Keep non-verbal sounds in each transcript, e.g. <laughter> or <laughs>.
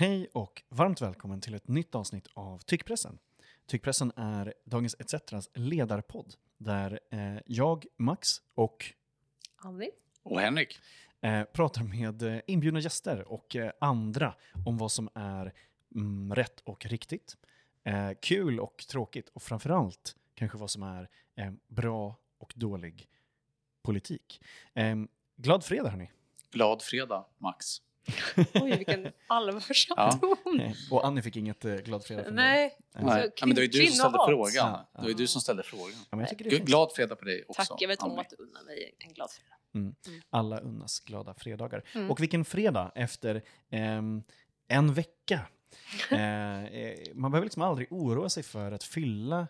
Hej och varmt välkommen till ett nytt avsnitt av Tyckpressen. Tyckpressen är Dagens ETCs ledarpodd där eh, jag, Max och Annie. Och Henrik. eh, pratar med eh, inbjudna gäster och eh, andra om vad som är mm, rätt och riktigt, kul och tråkigt och framförallt kanske vad som är bra och dålig politik. Eh, glad fredag hörni! Glad fredag, Max. <laughs> Oj, vilken allvarsam Ja. ton. Och Annie fick inget eh, glad fredag från dig. Nej, Nej, Alltså, ja, men det var ju du som ställde kvinnohat. frågan. Ja, Det var ju du som ställde frågan. Ja, men jag tycker det är G- fint. Glad fredag på dig också. tack. Jag vet om Annie. att du unnar mig en glad fredag. Alla unnas glada fredagar. Mm. Och vilken fredag efter ehm, en vecka. <laughs> Eh, eh, man behöver liksom aldrig oroa sig för att fylla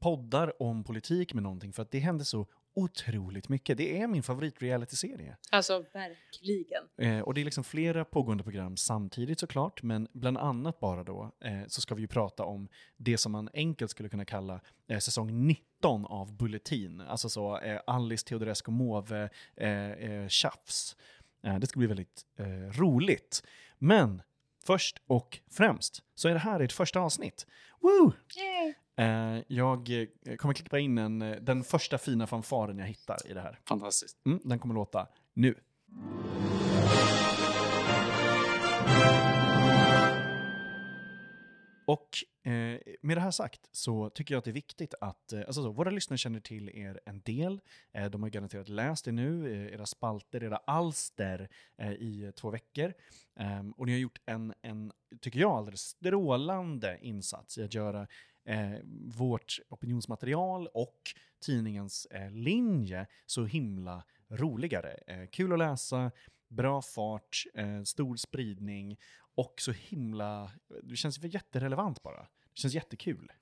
poddar om politik med någonting, för att det händer så otroligt mycket. Det är min favorit-reality-serie. Alltså verkligen. Eh, och det är liksom flera pågående program samtidigt såklart, men bland annat bara då eh, så ska vi ju prata om det som man enkelt skulle kunna kalla eh, säsong 19 av Bulletin. Alltså så eh, Alice Teodorescu Måwe eh, eh, tjafs. Eh, det ska bli väldigt eh, roligt. Men först och främst så är det här ett första avsnitt. Woo! Eh, jag eh, kommer klippa in en, eh, den första fina fanfaren jag hittar i det här. Fantastiskt. Mm, den kommer låta nu. Och eh, med det här sagt så tycker jag att det är viktigt att eh, alltså så, våra lyssnare känner till er en del. Eh, de har garanterat läst er nu, era spalter, era alster i två veckor. Ehm, och ni har gjort en, en, tycker jag, alldeles strålande insats i att göra eh, vårt opinionsmaterial och tidningens eh, linje så himla roligare. Eh, kul att läsa, bra fart, eh, stor spridning och så himla... Det känns jätterelevant bara. Det känns jättekul.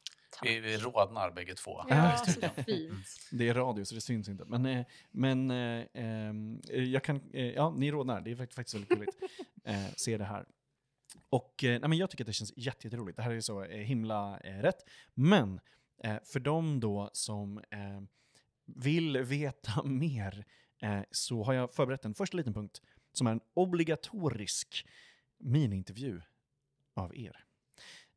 Vi, vi rodnar bägge två. Ja, här i studion. fint. Det är radio så det syns inte. Men, eh, men eh, ehm, jag kan... Eh, ja, ni rodnar. Det är fakt- faktiskt väldigt roligt. <laughs> Eh, se det här. Och eh, nej, men jag tycker att det känns jätte- jätteroligt. Det här är så eh, himla eh, rätt. Men eh, för de då som eh, vill veta <laughs> mer eh, så har jag förberett en första liten punkt som är en obligatorisk miniintervju av er.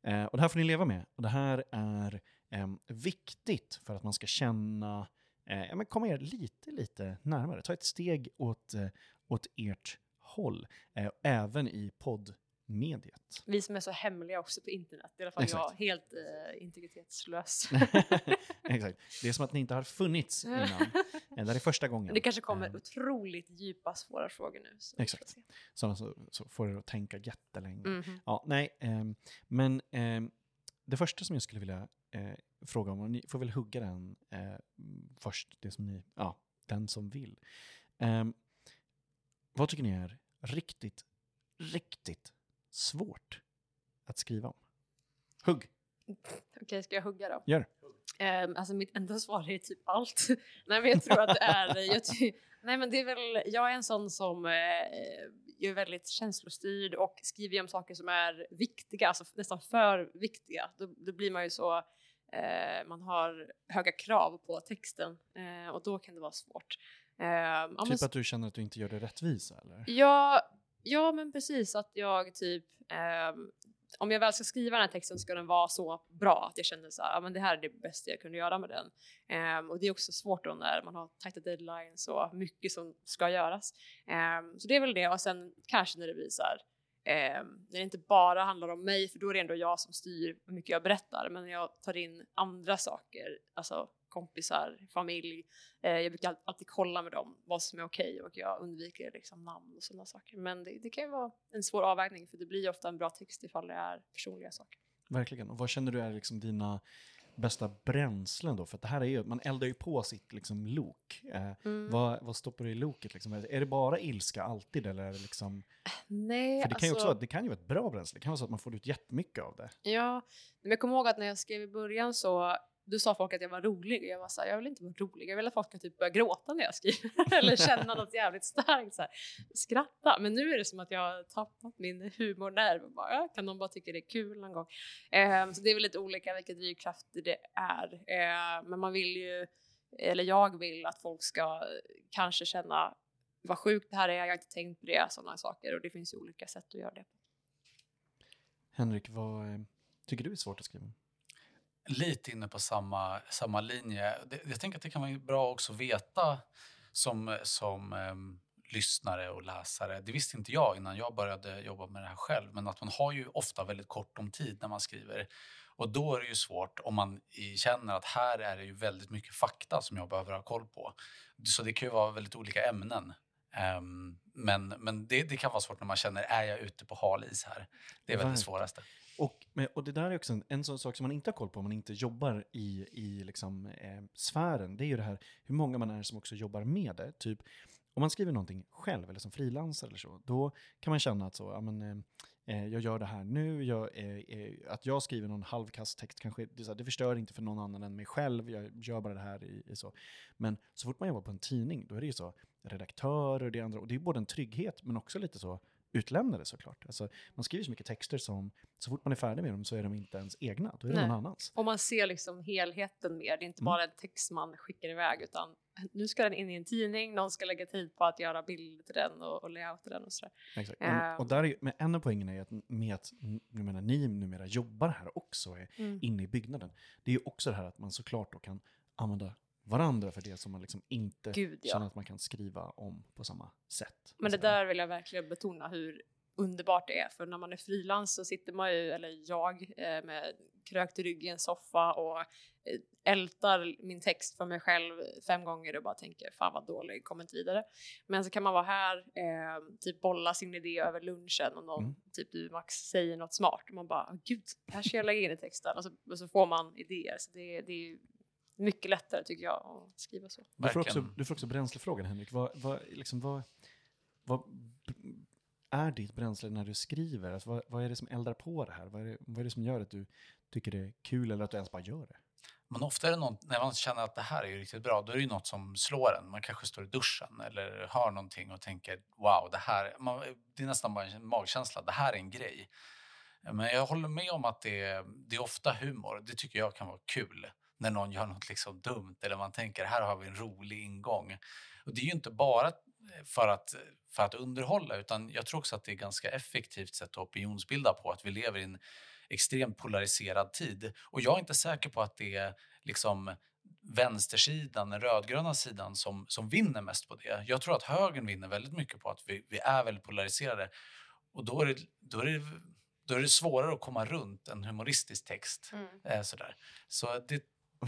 Eh, och det här får ni leva med. Och det här är eh, viktigt för att man ska känna, eh, ja, men komma er lite, lite närmare. Ta ett steg åt, eh, åt ert håll, eh, även i podd poddmediet. Vi som är så hemliga också på internet. I alla fall Exakt. jag, helt eh, integritetslös. <laughs> <laughs> Exakt. Det är som att ni inte har funnits innan. Eh, Det här är första gången. Det kanske kommer Eh, otroligt djupa, svåra frågor nu. Så Exakt. Sådana så, så får er att tänka jättelänge. Mhm. Ja, nej, ehm, men ehm, det första som jag skulle vilja eh, fråga om, och ni får väl hugga den eh, först, det som ni, ja, den som vill. Ehm, vad tycker ni är riktigt, riktigt svårt att skriva om? Hugg! Okej, ska jag hugga då? Gör. Um, alltså mitt enda svar är typ allt. <laughs> Nej men jag tror att det är, <laughs> jag ty- nej men det är väl, jag är en sån som eh, är väldigt känslostyrd och skriver om saker som är viktiga, alltså nästan för viktiga. Då, då blir man ju så, eh, man har höga krav på texten eh, och då kan det vara svårt. Eh, ja, men Typ att du känner att du inte gör det rättvisa, eller? Ja, ja men precis att jag typ eh, om jag väl ska skriva den här texten ska den vara så bra att jag känner så här, ja men det här är det bästa jag kunde göra med den. Ehm, och det är också svårt då när man har tajta deadlines och mycket som ska göras. Ehm, så det är väl det och sen kanske när det blir så här ehm, när det inte bara handlar om mig för då är det ändå jag som styr hur mycket jag berättar men när jag tar in andra saker, alltså kompisar, familj. Eh, jag brukar all- alltid kolla med dem vad som är okej och jag undviker liksom namn och sådana saker. Men det, det kan ju vara en svår avvägning för det blir ofta en bra text ifall det är personliga saker. Verkligen. Och vad känner du är liksom dina bästa bränslen då? För att det här är ju, man eldar ju på sitt liksom lok. Eh, Mm. vad, vad stoppar du i loket? Liksom? Är det bara ilska alltid? Eller är det liksom... Nej, För det kan ju också alltså, vara, det kan ju vara ett bra bränsle. Det kan vara så att man får ut jättemycket av det. Ja, men jag kommer ihåg att när jag skrev i början så då sa folk att jag var rolig och jag var så här, jag vill inte vara rolig, jag vill att folk ska typ börja gråta när jag skriver <laughs> eller känna något jävligt starkt så här. Skratta, men nu är det som att jag har tappat min humornerv och bara, kan de bara tycka det är kul någon gång? Eh, så det är väl lite olika vilka drivkrafter det är, eh, men man vill ju, eller jag vill att folk ska kanske känna vad sjukt det här är, jag har inte tänkt på det, sådana saker och det finns ju olika sätt att göra det på. Henrik, vad eh, tycker du är svårt att skriva? Lite inne på samma, samma linje. Det, jag tänker att det kan vara bra också att veta som, som um, lyssnare och läsare. Det visste inte jag innan jag började jobba med det här själv. Men att man har ju ofta väldigt kort om tid när man skriver. Och då är det ju svårt om man känner att här är det ju väldigt mycket fakta som jag behöver ha koll på. Så det kan ju vara väldigt olika ämnen. Um, men men det, det, kan vara svårt när man känner, är jag ute på hal is här? Det är väl det svåraste. Och, och det där är också en, en sån sak som man inte har koll på om man inte jobbar i, i liksom, eh, sfären. Det är ju det här hur många man är som också jobbar med det. Typ, om man skriver någonting själv eller som frilansare eller så, då kan man känna att så, ja, men, eh, eh jag gör det här nu, jag, eh, eh, att jag skriver någon halvkast text kanske, det, så här, det förstör inte för någon annan än mig själv, jag gör bara det här i, i, så. Men så fort man jobbar på en tidning, då är det ju så, redaktörer och det andra, och det är både en trygghet men också lite så, utlämnade såklart. Alltså, man skriver så mycket texter som, så fort man är färdig med dem så är de inte ens egna, då är det någon annans. Och man ser liksom helheten mer, det är inte mm. bara en text man skickar iväg utan nu ska den in i en tidning, någon ska lägga tid på att göra bilder till den och, och layouta den och sådär. Exakt. Um, och där är, men en av poängen är att med att jag menar, ni numera jobbar här också, är mm. inne i byggnaden, det är ju också det här att man såklart då kan använda varandra för det som man liksom inte Gud, ja. känner att man kan skriva om på samma sätt. Men det där vill jag verkligen betona hur underbart det är, för när man är frilans så sitter man ju, eller jag, eh, med krökt rygg i en soffa och eh, ältar min text för mig själv fem gånger och bara tänker fan vad dålig, kommer inte vidare. Men så kan man vara här, eh, typ bolla sin idé över lunchen och någon, mm. typ du Max säger något smart och man bara gud, här ska jag lägga in i texten och så, och så får man idéer. Så det, det är mycket lättare tycker jag att skriva så. Du får också, du får också bränslefrågan Henrik. Vad, vad, liksom, vad, vad är ditt bränsle när du skriver? Alltså, vad, vad är det som eldar på det här? Vad är det, vad är det som gör att du tycker det är kul eller att du ens bara gör det? Men ofta är det något, när man känner att det här är riktigt bra, då är det ju något som slår en. Man kanske står i duschen eller hör någonting och tänker wow, det här, man, det är nästan bara en magkänsla, det här är en grej. Men jag håller med om att det, det är ofta humor, det tycker jag kan vara kul när någon gör något liksom dumt eller man tänker här har vi en rolig ingång. Och det är ju inte bara för att, för att underhålla utan jag tror också att det är ganska effektivt sätt att opinionsbilda på att vi lever i en extremt polariserad tid. Och jag är inte säker på att det är liksom vänstersidan, den rödgröna sidan som, som vinner mest på det. Jag tror att högern vinner väldigt mycket på att vi, vi är väldigt polariserade. Och då är, det, då, är det, då är det svårare att komma runt en humoristisk text. Mm. Eh, sådär. Så det,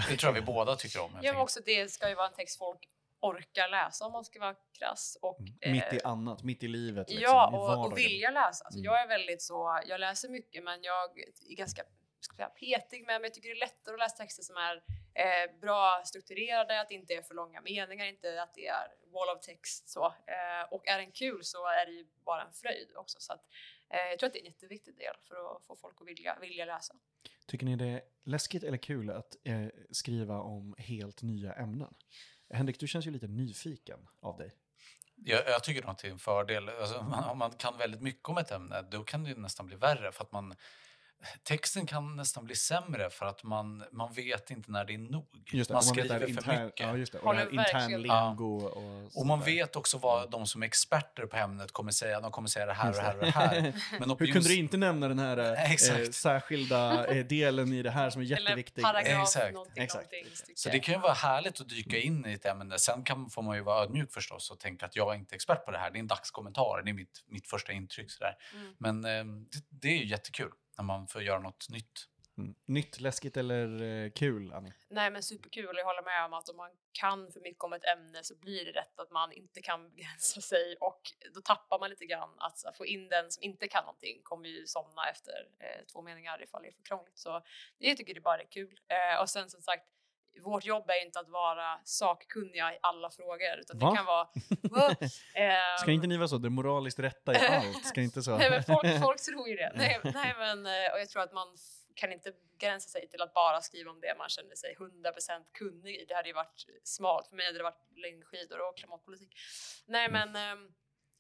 det tror jag vi båda tycker om. Ja, men också det ska ju vara en text folk orkar läsa om man ska vara krass. Och, mm. mitt i eh, annat, mitt i livet. Liksom, ja, och, och vilja läsa. Alltså, mm. Jag är väldigt så, jag läser mycket men jag är ganska ska säga, petig med mig. Jag tycker det är lättare att läsa texter som är eh, bra strukturerade, att det inte är för långa meningar, inte att det är wall of text så. Eh, och är den kul så är det ju bara en fröjd också. Så att, eh, jag tror att det är en jätteviktig del för att få folk att vilja, vilja läsa. Tycker ni det är läskigt eller kul att eh, skriva om helt nya ämnen? Henrik, du känns ju lite nyfiken av dig. Jag, jag tycker nog att det är en fördel. Alltså, man, om man kan väldigt mycket om ett ämne, då kan det nästan bli värre för att man texten kan nästan bli sämre för att man, man vet inte när det är nog. Just det, man skriver för intern, mycket. Ja, just det. Och det intern lingo. Och, och man vet också vad de som är experter på ämnet kommer säga. De kommer säga det här och det här och det här. <laughs> Men opinions... Hur kunde du inte nämna den här <laughs> eh, särskilda eh, delen i det här som är jätteviktig? Eller paragraf, Exakt. någonting, Exakt. någonting. Så det kan ju vara härligt att dyka in i ett ämne. Sen kan, får man ju vara ödmjuk förstås och tänka att jag är inte expert på det här. Det är en dagskommentar, det är mitt, mitt första intryck. Sådär. Mm. Men eh, det, det är ju jättekul när man får göra något nytt. Mm. Nytt, läskigt eller eh, kul, Annie? Nej, men superkul. Jag håller med om att om man kan för mycket om ett ämne så blir det rätt att man inte kan <laughs> begränsa sig och då tappar man lite grann att få in den som inte kan någonting kommer ju somna efter eh, två meningar ifall det är för krångligt. Så jag tycker det bara är kul. Eh, och sen som sagt, vårt jobb är inte att vara sakkunniga i alla frågor. Utan det kan vara... <laughs> Ska inte ni vara så? Det moraliskt rätta i <laughs> allt? Ska inte så? nej, men folk, folk tror ju det. <laughs> Nej, nej, men, eh, och jag tror att man kan inte begränsa sig till att bara skriva om det man känner sig 100% kunnig i. Det hade ju varit smalt. För mig hade det varit längdskidor och klimatpolitik. Nej, mm. men... Um,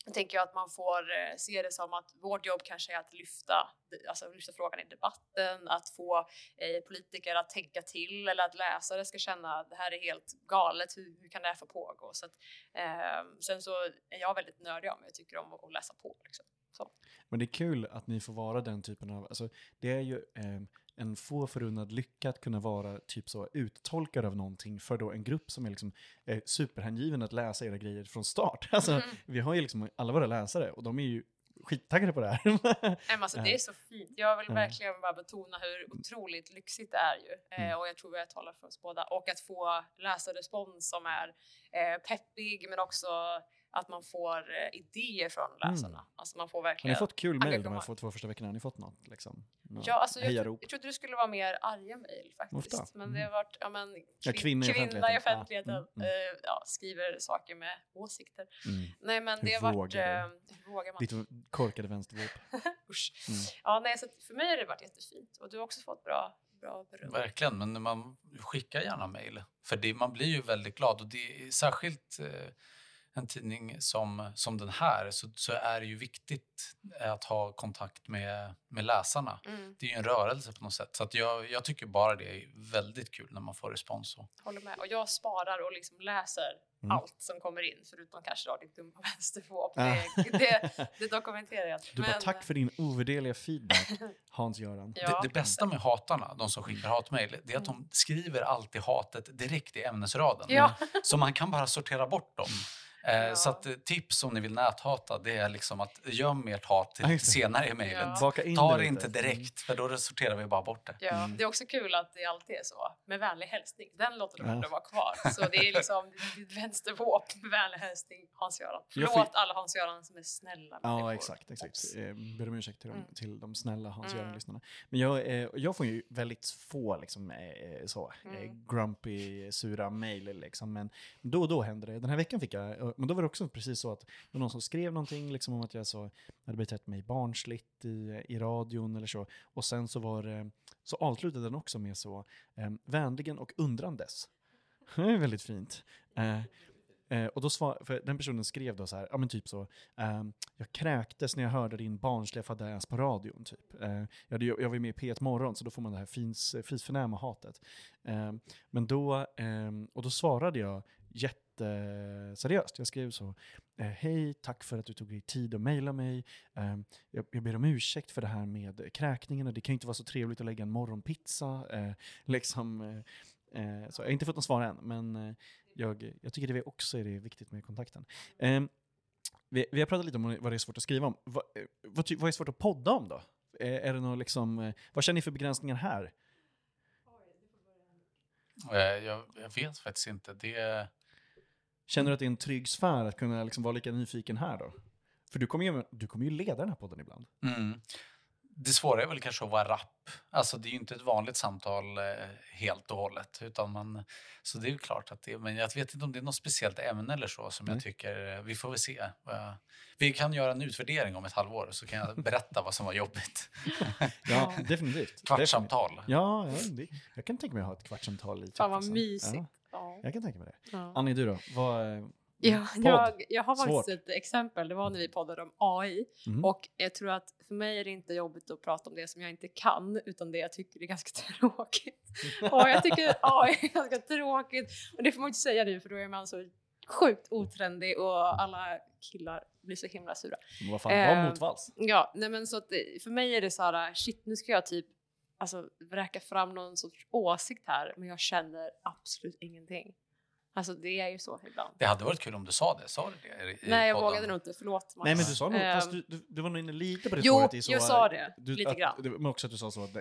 jag tänker att man får eh, se det som att vårt jobb kanske är att lyfta, alltså lyfta frågan i debatten, att få eh, politiker att tänka till eller att läsare ska känna att det här är helt galet, hur, hur kan det här få pågå? Så att, eh, sen så är jag väldigt nördig om, jag tycker om att läsa på. Liksom. Så. Men det är kul att ni får vara den typen av, alltså det är ju eh, en få förunnad lycka att kunna vara typ så uttolkare av någonting för då en grupp som är liksom eh, superhängiven att läsa era grejer från start. <laughs> Alltså Mm. vi har ju liksom alla våra läsare och de är ju skittaggade på det här. <laughs> Men alltså, det är så fint. Jag vill verkligen bara betona hur otroligt lyxigt det är ju. Eh, Mm. och jag tror jag talar för oss båda. Och att få läsarrespons som är eh, peppig men också att man får eh, idéer från läsarna. Alltså man får Mm. Har verkligen... ni fått kul mejl de här två, första veckorna? Har ni fått något liksom? Ja, alltså jag, tro, jag trodde det skulle vara mer arga mejl faktiskt. Ofta. Men Mm. det har varit ja, men, Ja, kvin- i kvinna i offentligheten. offentligheten. Ja, mm, mm. eh, ja, skriver saker med åsikter. Mm. Nej men Hur det har varit... vågar Eh, hur vågar man? Ditt korkade vänstervåp. <laughs> Usch. Mm. Ja, nej, så för mig har det varit jättefint. Och du har också fått bra. Verkligen, men man skickar gärna mejl. För det, man blir ju väldigt glad och det är särskilt eh, en tidning som, som den här så, så är det ju viktigt att ha kontakt med, med läsarna. Mm, Det är ju en rörelse på något sätt. Så att jag, jag tycker bara det är väldigt kul när man får respons. Så. håller med. Och jag sparar och liksom läser Mm. allt som kommer in, förutom kanske då ditt dumma <laughs> vänstervåp. Det, det, det dokumenterar jag. Du bara tack för din ovärderliga feedback, <laughs> Hans-Göran. Ja. Det, det bästa med hatarna, de som skickar hatmejl, det är att de skriver alltid hatet direkt i ämnesraden. Ja. Så man kan bara sortera bort dem. Eh, Ja. Så att, eh, tips om ni vill näthata, det är liksom att göm ert hat till senare i mejlet. Ja. Ta det inte direkt, för då sorterar vi bara bort det. Ja, Mm. Det är också kul att det alltid är så. Med vänlig hälsning. Den låter de Ja. ändå vara kvar. Så det är liksom ditt vänstervåp med vänlig hälsning Hans-Göran. Förlåt får- alla Hans-Göran som är snälla Ja, människor. exakt. exakt. Ops. Eh, ber om ursäkt till de, Mm. till de snälla Hans Mm. Men jag, eh, jag får ju väldigt få liksom, eh, så, eh, Mm. grumpy, sura mejl. Liksom. Men då och då händer det. Den här veckan fick jag, men då var det också precis så att det var någon som skrev någonting liksom, om att jag så, hade betett mig barnsligt i, i radion eller så. Och sen så var det, så avslutade den också med så, eh, vänligen och undrandes. <laughs> Det är väldigt fint. Eh, Eh, och då svar, för den personen skrev då så här, ja men typ så, eh, jag kräktes när jag hörde din barnsliga fadäs på radion typ. Eh, jag, jag var ju med i P1 Morgon så då får man det här fins, fisförnäma hatet. Ehm, men då, ehm, och då svarade jag jätte, jätteseriöst, jag skrev så, eh, hej, tack för att du tog dig tid att mejla mig. Ehm, jag, jag ber om ursäkt för det här med kräkningarna, det kan ju inte vara så trevligt att lägga en morgonpizza. Eh, <laughs> liksom, eh, så jag har inte fått något svar än, men jag, jag tycker det också är det viktigt med kontakten. Ehm, vi, vi har pratat lite om vad det är svårt att skriva om. Vad, vad, vad är svårt att podda om då? Är, det något liksom, vad känner ni för begränsningar här? Jag, jag vet faktiskt inte. Det, Känner du att det är en trygg sfär att kunna liksom vara lika nyfiken här då? För du kommer ju, du kommer ju leda den här podden ibland. mm. det svåra är väl kanske att vara rapp. Alltså det är ju inte ett vanligt samtal eh, helt och hållet. Utan man, så det är ju klart att det Men jag vet inte om det är något speciellt ämne eller så som Nej. jag tycker... eh, Vi får väl se. Eh, Vi kan göra en utvärdering om ett halvår så kan jag berätta vad som var jobbigt. <laughs> Ja, definitivt. <laughs> Kvartssamtal. Ja, ja det, jag kan tänka mig att ha ett kvartssamtal i Fan vad mysigt. Ja, Ja. jag kan tänka mig det. Ja. Annie, du då? Vad, eh, Ja, jag, jag har faktiskt Svårt. ett exempel. Det var när vi poddade om AI. Mhm. Och jag tror att för mig är det inte jobbigt att prata om det som jag inte kan, utan det jag tycker är ganska <laughs> tråkigt. Och jag tycker AI är ganska tråkigt. Och det får man inte säga nu, för då är man så sjukt otrendig och alla killar blir så himla sura. Men vad fan, var Eh, motvalls. Ja, nej men så att för mig är det så här, shit nu ska jag typ alltså vräka fram någon sorts åsikt här, men jag känner absolut ingenting. Alltså det är ju så ibland. Det hade varit kul om du sa det. Sa du det? i- i Nej, jag podden? vågade nog inte. Förlåt Max. Nej men du sa nog, Ehm, fast du, du, du var nog inne lite på det Jo, spåret i så, jag sa det, du, lite att, grann. det- Men också att du sa så att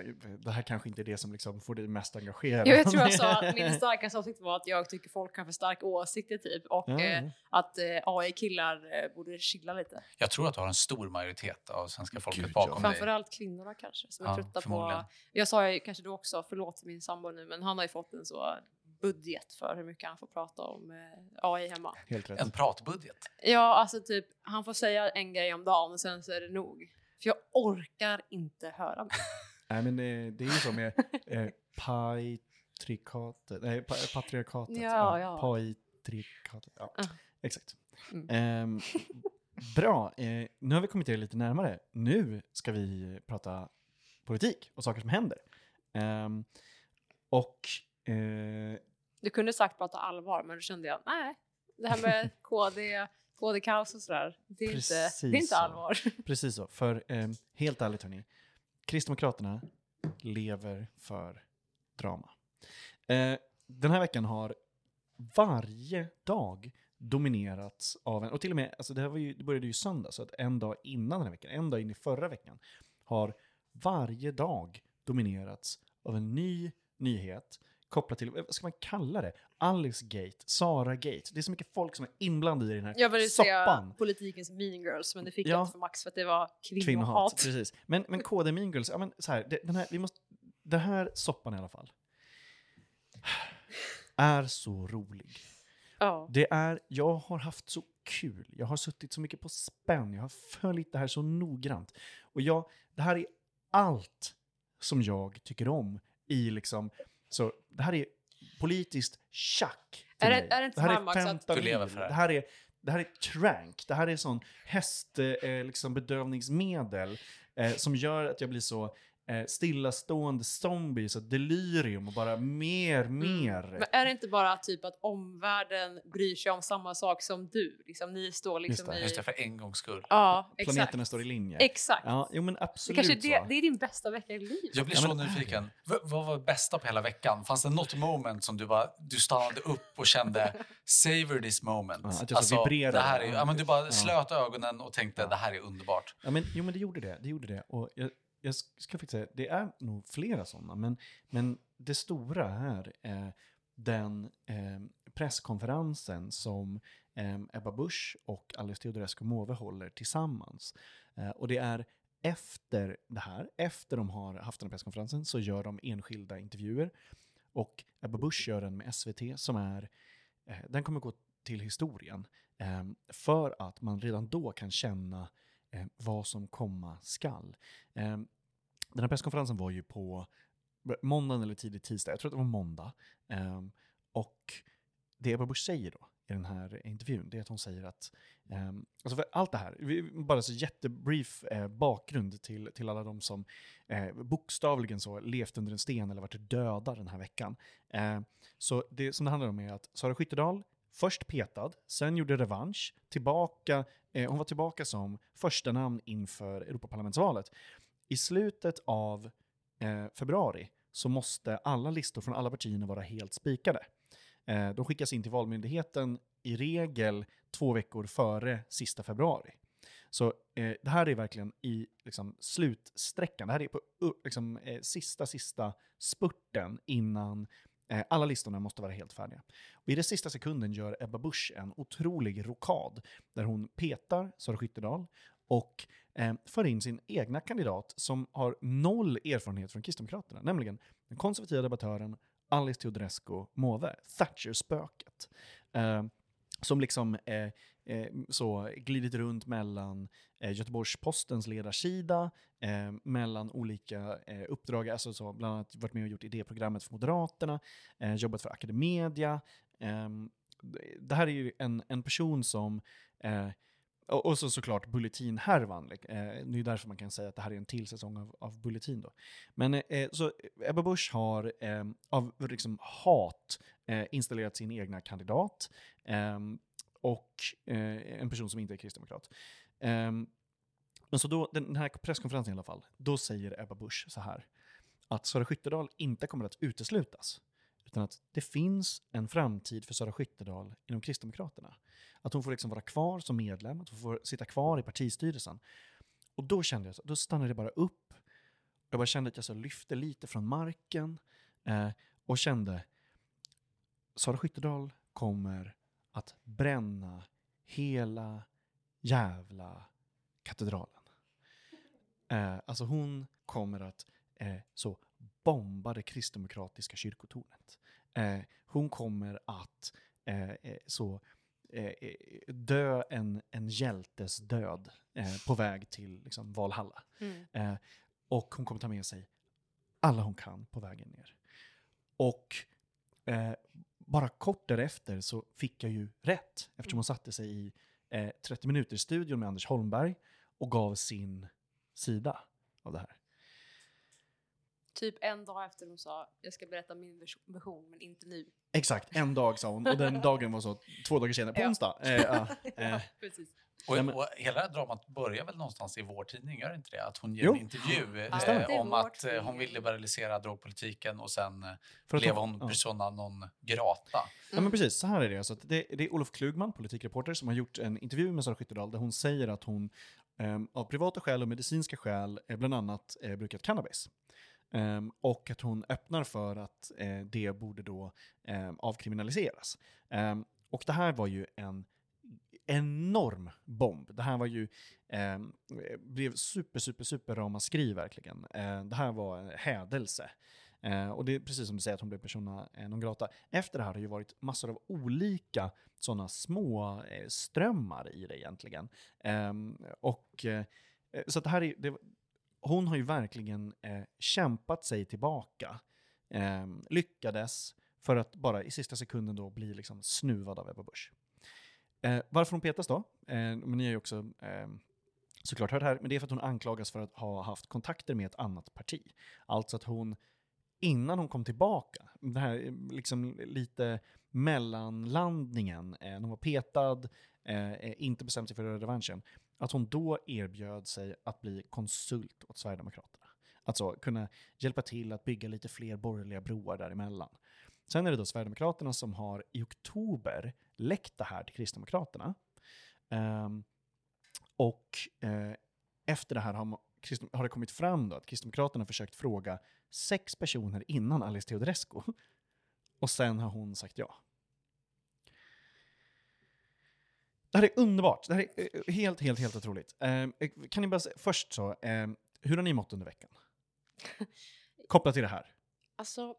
det, här kanske inte är det som liksom får dig mest engagerad. Jo, jag tror jag sa att <laughs> min starkaste åsikt var att jag tycker folk har för starka åsikter typ och Ja, eh, ja. att eh, AI-killar eh, borde chilla lite. Jag tror att du har en stor majoritet av svenska folket Gud, ja. bakom dig. Framförallt kvinnorna kanske som är Ja, trötta på... Jag sa ju kanske då också, förlåt till min sambo nu, men han har ju fått en så budget för hur mycket han får prata om eh, AI hemma. Helt rätt. En pratbudget. Ja, alltså typ han får säga en grej om dagen och sen så är det nog. För jag orkar inte höra mer. <laughs> Nej men det, det är ju så med eh, patrikatet, nej pa, patriarkatet. Ja, ja. Paitrikatet, ja. Ah. Exakt. Mm. Ehm, bra, eh, nu har vi kommit er lite närmare. Nu ska vi prata politik och saker som händer. Ehm, och eh, Du kunde sagt prata allvar, men då kände jag nej. Det här med <laughs> KD, KD-kaos och sådär. Det är, inte, det är inte så. allvar. <laughs> Precis så. För eh, helt ärligt hörni, Kristdemokraterna lever för drama. Eh, den här veckan har varje dag dominerats av en, och till och med, alltså det, här ju, det började ju söndag, så att en dag innan den här veckan, en dag in i förra veckan, har varje dag dominerats av en ny nyhet kopplat till, vad ska man kalla det? Alice Gate, Sara Gate. Det är så mycket folk som är inblandade i den här Jag säga soppan. politikens mean girls, men det fick Ja. jag inte för Max för att det var Kvinnohat, kvinnohat. precis. Men, men KD Mean Girls, ja men så här, det, den här, vi måste, den här soppan i alla fall, är så rolig. Ja. Det är, jag har haft så kul, jag har suttit så mycket på spänn, jag har följt det här så noggrant. Och jag, det här är allt som jag tycker om i liksom, så det här är politiskt tjack Är det- är det inte här att- fentanyl, det. det här är det här är trank, det här är sån häst, eh, liksom bedövningsmedel eh, som gör att jag blir så eh, stillastående zombie, så delirium och bara mer, mer. Mm. Men är det inte bara typ att omvärlden bryr sig om samma sak som du? Liksom, ni står liksom det. i... Just det, för en gångs skull. Ja, exakt. Planeterna står i linje. Exakt. Ja, jo men det, absolut kanske är det, det är din bästa vecka i livet. Jag blir Ja, så men nyfiken. V- vad var det bästa på hela veckan? Fanns det något moment som du bara du stannade upp och kände savor this moment? Ja, att jag så vibrerade. det här är, ja, men du bara Ja. slöt ögonen och tänkte det här är underbart. Ja, men, jo, men det gjorde det. Det gjorde det. Och jag, jag ska faktiskt säga, det är nog flera sådana, men, men det stora här är den eh, presskonferensen som eh, Ebba Busch och Alice Teodorescu Måwe håller tillsammans. Eh, och det är efter det här, efter de har haft den här presskonferensen, så gör de enskilda intervjuer. Och Ebba Busch gör den med SVT som är, eh, den kommer gå till historien. Eh, för att man redan då kan känna eh, vad som komma skall. Eh, den här presskonferensen var ju på måndagen eller tidigt tisdag, jag tror att det var måndag. Eh, och det Ebba Busch säger då i den här intervjun, det är att hon säger att, eh, alltså för allt det här, vi- bara så jättebrief eh, bakgrund till, till alla de som eh, bokstavligen så levt under en sten eller varit döda den här veckan. Eh, så det som det handlar om är att Sara Skyttedal, först petad, sen gjorde revansch, tillbaka, Eh, hon var tillbaka som första namn inför Europaparlamentsvalet. I slutet av eh, februari så måste alla listor från alla partierna vara helt spikade. Eh, de skickas in till Valmyndigheten i regel två veckor före sista februari. Så eh, det här är verkligen i liksom, slutsträckan, det här är på uh, liksom, eh, sista, sista spurten innan Eh, alla listorna måste vara helt färdiga. Och I den sista sekunden gör Ebba Busch en otrolig rokad där hon petar Sara Skyttedal och eh, för in sin egna kandidat som har noll erfarenhet från Kristdemokraterna, nämligen den konservativa debattören Alice Teodorescu Måwe, Thatcher-spöket. Eh, som liksom eh, eh, så glidit runt mellan eh, Göteborgs-Postens ledarsida, eh, mellan olika eh, uppdrag, alltså så, bland annat varit med och gjort idéprogrammet för Moderaterna, eh, jobbat för Academedia. Eh, det här är ju en, en person som eh, och, och så såklart Bulletin-härvan. Eh, det är därför man kan säga att det här är en till säsong av, av Bulletin. Då. Men eh, så Ebba Busch har eh, av liksom, hat eh, Eh, installerat sin egna kandidat eh, och eh, en person som inte är kristdemokrat. Eh, men så då, den här presskonferensen i alla fall, då säger Ebba Busch så här att Sara Skyttedal inte kommer att uteslutas utan att det finns en framtid för Sara Skyttedal inom Kristdemokraterna. Att hon får liksom vara kvar som medlem, att hon får sitta kvar i partistyrelsen. Och då kände jag, då stannade det bara upp. Jag bara kände att jag så lyfte lite från marken eh, och kände Sara Skyttedal kommer att bränna hela jävla katedralen. Eh, alltså hon kommer att eh, så bomba det kristdemokratiska kyrkotornet. Eh, hon kommer att eh, eh, så eh, dö en, en hjältes död på väg till liksom, Valhalla. Mm. Och hon kommer ta med sig alla hon kan på vägen ner. Och bara kort därefter så fick jag ju rätt eftersom hon satte sig i eh, 30 minuter studion med Anders Holmberg och gav sin sida av det här. Typ en dag efter hon sa jag ska berätta min vers- version men inte nu. Exakt, en dag sa hon. Och den <laughs> dagen var så två dagar senare, på Ja. onsdag. Eh, ja, <laughs> eh, Precis. Och, och hela dramat börjar väl någonstans i vår tidning, gör inte det? Att hon ger Jo. en intervju Ja, eh, om att eh, hon vill liberalisera drogpolitiken och sen eh, för blev hon ja. persona non grata. Ja men precis, så här är det. Alltså att det, det är Olof Klugman, politikreporter, som har gjort en intervju med Sara Skyttedal där hon säger att hon ehm, av privata skäl och medicinska skäl eh, bland annat eh, brukat cannabis. Um, och att hon öppnar för att uh, det borde då um, avkriminaliseras. Um, och det här var ju en enorm bomb. Det här var ju, eh, blev super, super, super ramaskri verkligen. Eh, det här var en hädelse. Eh, och det är precis som du säger att hon blev persona eh, non grata. Efter det här har det ju varit massor av olika sådana små eh, strömmar i det egentligen. Och eh, så att det här är, det, hon har ju verkligen eh, kämpat sig tillbaka. Eh, lyckades för att bara i sista sekunden då bli liksom snuvad av Ebba Busch. Eh, varför hon petas då? Eh, men ni har ju också eh, såklart hört det här, men det är för att hon anklagas för att ha haft kontakter med ett annat parti. Alltså att hon, innan hon kom tillbaka, det här eh, liksom lite mellanlandningen, eh, hon var petad, eh, eh, inte bestämt sig för revanschen, att hon då erbjöd sig att bli konsult åt Sverigedemokraterna. Alltså kunna hjälpa till att bygga lite fler borgerliga broar däremellan. Sen är det då Sverigedemokraterna som har i oktober läckt det här till Kristdemokraterna. Um, och uh, efter det här har, har det kommit fram då att Kristdemokraterna har försökt fråga sex personer innan Alice Teodorescu. Och sen har hon sagt ja. Det här är underbart. Det här är eh, helt, helt, helt otroligt. Ehm, eh, kan ni bara säga, först så, ehm, hur har ni mått under veckan? <laughs> Kopplat till det här. Alltså,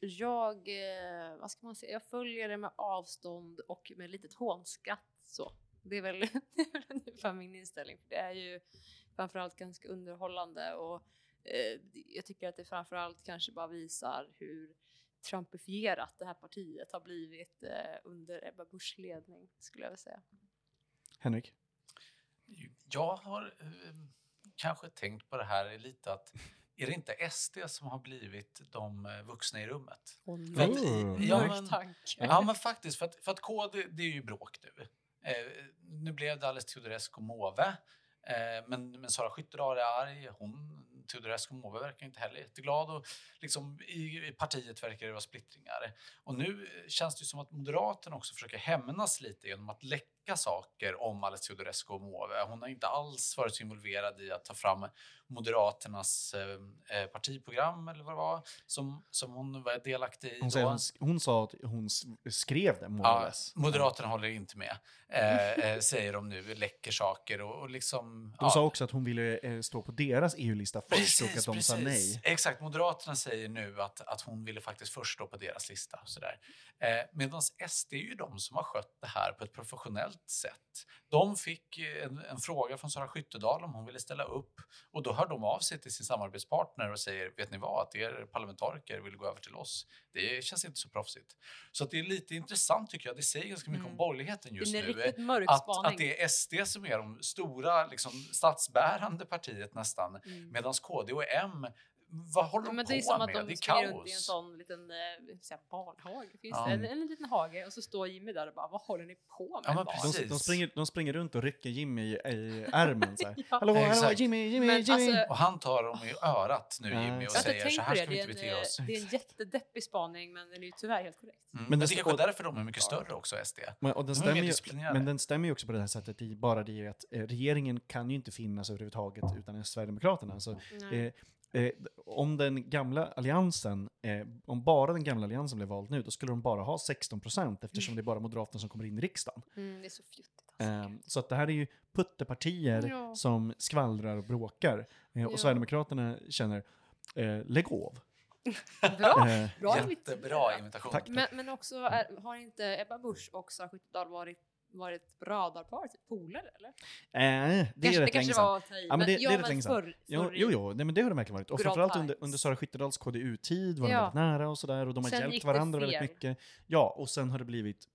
jag, eh, vad ska man säga, jag följer det med avstånd och med litet hånskratt så. Det är väl <laughs> det är väl ungefär min inställning. För det är ju framförallt ganska underhållande och eh, jag tycker att det framförallt kanske bara visar hur trumpifierat det här partiet har blivit eh, under Ebba Buschs ledning, skulle jag vilja säga. Henrik? Jag har eh, kanske tänkt på det här lite att är det inte SD som har blivit de eh, vuxna i rummet? Åh För att nej. i- ja, men, tanke. ja men faktiskt, för att, för att KD det är ju bråk nu. Eh, nu blev det Alice Teodorescu Måwe. Eh, men, men Sara Skyttedal är arg. Hon, Teodorescu Måwe verkar inte heller jätteglad. Och liksom i, I partiet verkar det vara splittringar. Och nu känns det ju som att Moderaterna också försöker hämnas lite genom att läcka saker om Alice Teodorescu Måwe. Hon har inte alls varit så involverad i att ta fram Moderaternas eh, eh, partiprogram eller vad det var som, som hon var delaktig i. Hon, säger, hon, hon sa att hon skrev det, Ja, less. Moderaterna håller inte med, eh, eh, säger de nu, läcker saker och, och liksom... De sa också att hon ville eh, stå på deras EU-lista först och att de sa precis. nej. Exakt, Moderaterna säger nu att, att hon ville faktiskt först stå på deras lista. och Sådär. Eh, Medan SD är ju de som har skött det här på ett professionellt sätt. De fick en, en fråga från Sara Skyttedal om hon ville ställa upp och då hör de av sig till sin samarbetspartner och säger vet ni vad, att er parlamentariker vill gå över till oss. Det känns inte så proffsigt. Så det är lite intressant tycker jag. Det säger ganska mycket om Mm. borgerligheten just nu. Att, att det är SD som är de stora liksom, statsbärande partiet nästan. Mm. Medan KD och M, vad håller Ja, de men på det är som att med? de Det är runt i en sån liten eh, barnhage. Finns Ja. det? En, en liten hage och så står Jimmy där och bara, vad håller ni på med Ja, men barn?" precis. De, de, springer, de springer runt och rycker Jimmy i, i ärmen så här. <laughs> Ja. Hallå, hallå, Exakt. Jimmy, Jimmy, Men Jimmy! alltså, Och han tar dem i örat nu, Ja, Jimmy, och Jag säger så här det. ska vi Det inte är, bete en, oss. det är en jättedeppig spaning, men den är ju tyvärr helt korrekt. Mm. Men Men det är kanske därför de är mycket större också, SD. men, och den De är stämmer mer ju, men den stämmer ju också på det här sättet i bara det att eh, regeringen kan ju inte finnas överhuvudtaget utan Sverigedemokraterna. Så, Nej. Eh, om den gamla alliansen, eh, om bara den gamla alliansen blev vald nu, då skulle de bara ha 16 procent eftersom det är bara Moderaterna som kommer in i riksdagen. Mm, det är så fjuttigt. Alltså. Eh, så att det här är ju puttepartier Ja. som skvallrar och bråkar. Eh, och Ja. Sverigedemokraterna känner, eh, lägg av. <laughs> Bra! Eh, Bra Jättebra invitation. Tack. Men, men också, är, har inte Ebba Busch och Sara Skyttedal varit, varit radarpar, typ polare eller? eh, det är kanske, rätt det länge sedan. Ja, men det- det är rätt länge sedan. Jo, jo, jo nej, men det har det verkligen varit. Och framförallt under, under Sara Skyttedals KDU-tid var de Ja. väldigt nära och sådär. Och de har Sen hjälpt varandra väldigt mycket. Ja, och sen har det blivit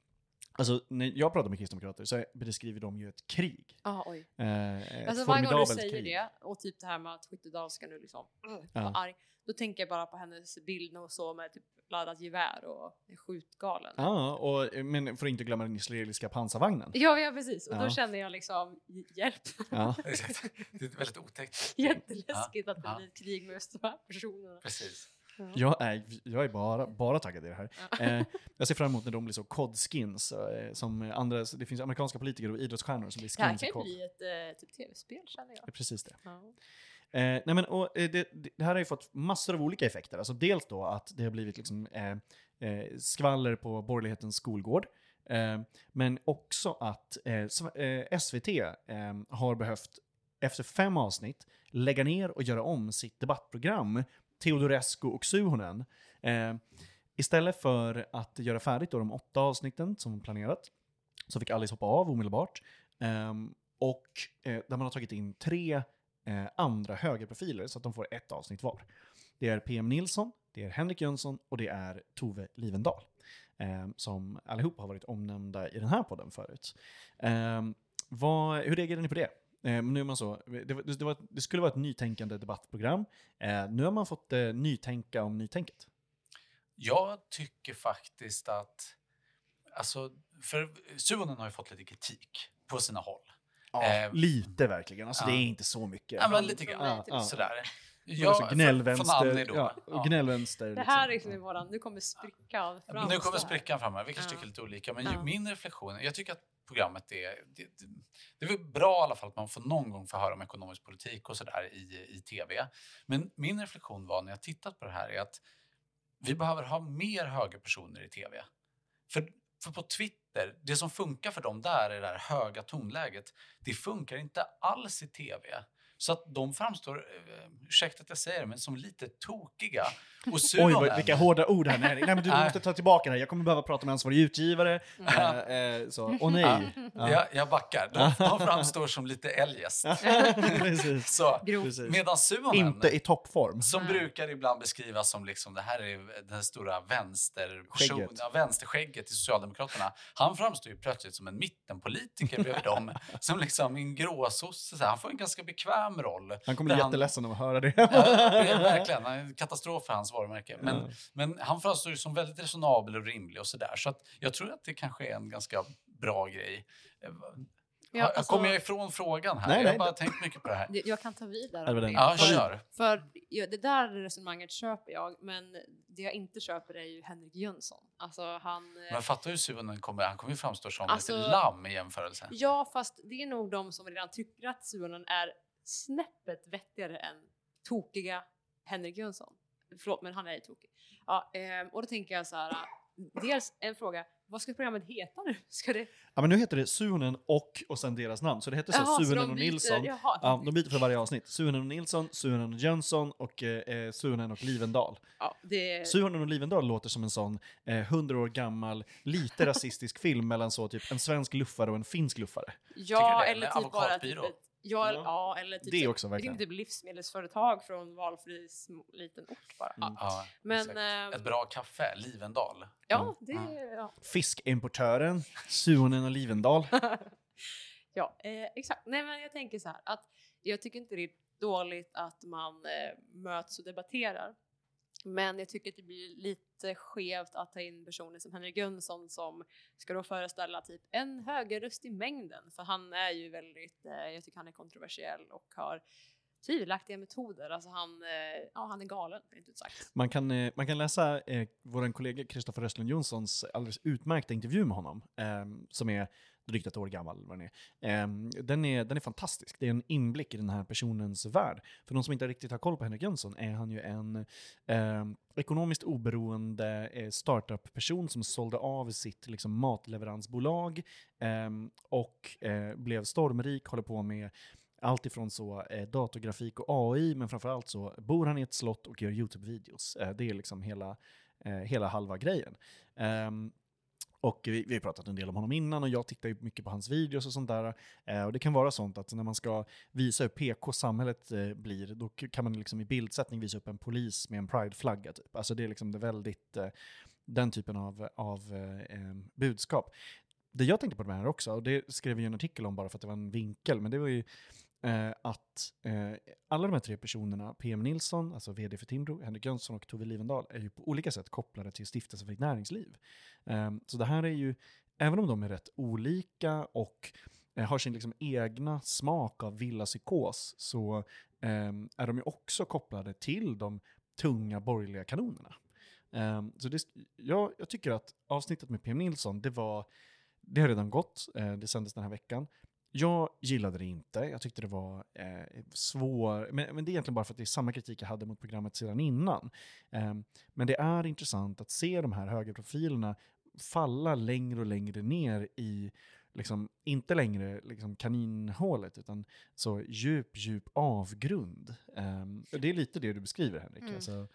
Alltså, när jag pratar med kristdemokrater så beskriver de ju ett krig. Ah, oj. Eh, ett Alltså varje gång du säger krig. det och typ det här med att Skyttedal ska nu liksom uh, Ja. vara arg. Då tänker jag bara på hennes bild när hon står med typ laddat gevär och är skjutgalen. Ja, och, men för att inte glömma den israeliska pansarvagnen. Ja, ja precis. Och Ja. då känner jag liksom hjälp. Ja. Exakt. <laughs> Det är väldigt otäckt. Jätteläskigt att det Ja. blir ett krig med de här personerna. Precis. Ja. Jag är, jag är bara, bara taggad i det här. Eh, jag ser fram emot när de blir så COD-skins. Eh, som andra, det finns amerikanska politiker och idrottsstjärnor som blir Det här skins i kan ju COD. bli ett eh, typ tv-spel känner Det jag. precis det. Ja. Eh, nej men, och, eh, det, det här har ju fått massor av olika effekter. Alltså dels då att det har blivit liksom, eh, skvaller på borgerlighetens skolgård. Men också att sv- SVT har behövt, efter fem avsnitt, lägga ner och göra om sitt debattprogram Teodorescu och Suhonen. Eh, istället för att göra färdigt då de åtta avsnitten som planerat, så fick Alice hoppa av omedelbart. Eh, och eh, där man har tagit in tre eh, andra högerprofiler så att de får ett avsnitt var. Det är PM Nilsson, det är Henrik Jönsson och det är Tove Livendal. Eh, som allihopa har varit omnämnda i den här podden förut. Eh, vad, hur reagerar ni på det? Eh, nu är man så, det, det, var, det skulle vara ett nytänkande debattprogram. Eh, nu har man fått eh, nytänka om nytänket. Jag tycker faktiskt att... Alltså, för Suonen har ju fått lite kritik på sina håll. Eh, lite verkligen, alltså ja. det är inte så mycket. Ja, men lite grann. Ja, ja. Sådär. Ja, alltså från- gnällvänster. Ja, Ja. gnällvänster. Det här är liksom. liksom våran, nu kommer sprickan fram. Nu kommer sprickan fram här. Vi kanske Ja. tycker lite olika. Men Ja. min reflektion, jag tycker att programmet är... Det, det, det är väl bra i alla fall att man får någon gång få höra om ekonomisk politik och sådär i, i tv. Men min reflektion var när jag tittat på det här är att vi behöver ha mer högerpersoner i tv. För, för på Twitter, det som funkar för dem där är det här höga tonläget. Det funkar inte alls i tv. Så att de framstår, eh, ursäkta att jag säger det, men som lite tokiga. Och Oj, Suhonen- vad, vilka hårda ord här. Nej, nej men du måste ta tillbaka det här. Jag kommer behöva prata med ansvarig utgivare. Eh, eh, så, åh nej. Ja. Jag, jag backar. De, de framstår som lite eljest. Precis. Så, medan Suhonen, Inte i toppform. som Nej. brukar ibland beskrivas som liksom, det här är den stora vänster Skägget. ja, vänsterskägget i Socialdemokraterna. Han framstår ju plötsligt som en mittenpolitiker bredvid dem. <laughs> Som liksom en gråsosse. Han får en ganska bekväm roll. Han kommer Där bli han- jätteledsen av att höra det. Ja, det är verkligen. Han är en katastrof för hans varumärke. Men, Ja. men han framstår ju som väldigt resonabel och rimlig och sådär. Så att jag tror att det kanske är en ganska bra grej. Ja, alltså- Kommer jag ifrån frågan här? Nej, jag nej. har bara tänkt mycket på det här. Jag kan ta vidare. Ja, det om. Ja, För- kör. För ja, det där resonemanget köper jag, men det jag inte köper är ju Henrik Jönsson. Alltså han... eh, Men fattar hur Suhonen kommer, han kommer ju framstå som Alltså- lite lamm i jämförelse. Ja, fast det är nog de som redan tycker att Suhonen är snäppet vettigare än tokiga Henrik Jönsson. Förlåt, men han är ju tokig. Ja, ehm, och då tänker jag så här. Dels en fråga, vad ska programmet heta nu? <laughs> Ska det... Ja, men nu heter det Suhonen och och sen deras namn. Så det heter så Jaha, så Suhonen de och Nilsson. Jaha, Ja, de byter för varje avsnitt. Suhonen och Nilsson, Suhonen och Jönsson och eh, Suhonen och Livendal. ja, det... Suhonen och Livendal låter som en sån hundra eh, år gammal, lite <laughs> rasistisk film mellan så typ en svensk luffare och en finsk luffare. Ja, eller typ bara typ ett, ja, Ja. ja, eller typ Det så- också, verkligen. Typ livsmedelsföretag från valfri liten ort bara. Mm. Ja. Men, exakt. ehm, Ett bra kaffe, Livendal. Ja, det Mm. ja. Fiskimportören, Suhonen och Livendal. <laughs> ja eh, exakt. Nej, men jag tänker så här att jag tycker inte det är dåligt att man eh, möts och debatterar. Men jag tycker att det blir lite skevt att ta in personer som Henrik Jönsson som ska då föreställa typ en högerröst i mängden. För han är ju väldigt, eh, jag tycker han är kontroversiell och har tvivelaktiga metoder. Alltså han, eh, ja han är galen, rent ut sagt. Man kan, eh, man kan läsa eh, vår kollega Kristoffer Östlund Jonssons alldeles utmärkta intervju med honom, eh, som är drygt ett år gammal. Vad den, är. Ehm, den, är, den är fantastisk. Det är en inblick i den här personens värld. För de som inte riktigt har koll på Henrik Jönsson är han ju en eh, ekonomiskt oberoende eh, startup-person som sålde av sitt liksom, matleveransbolag eh, och eh, blev stormrik, håller på med allt ifrån så eh, datorgrafik och AI, men framförallt så bor han i ett slott och gör YouTube-videos. Eh, det är liksom hela, eh, hela halva grejen. Ehm, och vi, vi har pratat en del om honom innan och jag tittar ju mycket på hans videos och sånt där. Eh, och det kan vara sånt att när man ska visa hur PK samhället eh, blir, då kan man liksom i bildsättning visa upp en polis med en prideflagga. Typ. Alltså det är liksom det väldigt, eh, den typen av, av eh, eh budskap. det jag tänkte på det här också, och det skrev vi en artikel om bara för att det var en vinkel, men det var ju eh, att eh, alla de här tre personerna, PM Nilsson, alltså vd för Timbro, Henrik Jönsson och Tove Livendal, är ju på olika sätt kopplade till Stiftelsen för ett näringsliv. Eh, så det här är ju, även om de är rätt olika och eh, har sin liksom egna smak av villapsykos, så eh, är de ju också kopplade till de tunga borgerliga kanonerna. Ehm, så det, ja, jag tycker att avsnittet med PM Nilsson, det var, det har redan gått, eh, det sändes den här veckan. Jag gillade det inte, jag tyckte det var eh, svår, men, men, det är egentligen bara för att det är samma kritik jag hade mot programmet sedan innan. Um, men det är intressant att se de här högerprofilerna falla längre och längre ner i, liksom, inte längre liksom kaninhålet, utan så djup, djup avgrund. Um, det är lite det du beskriver, Henrik. Mm. Alltså,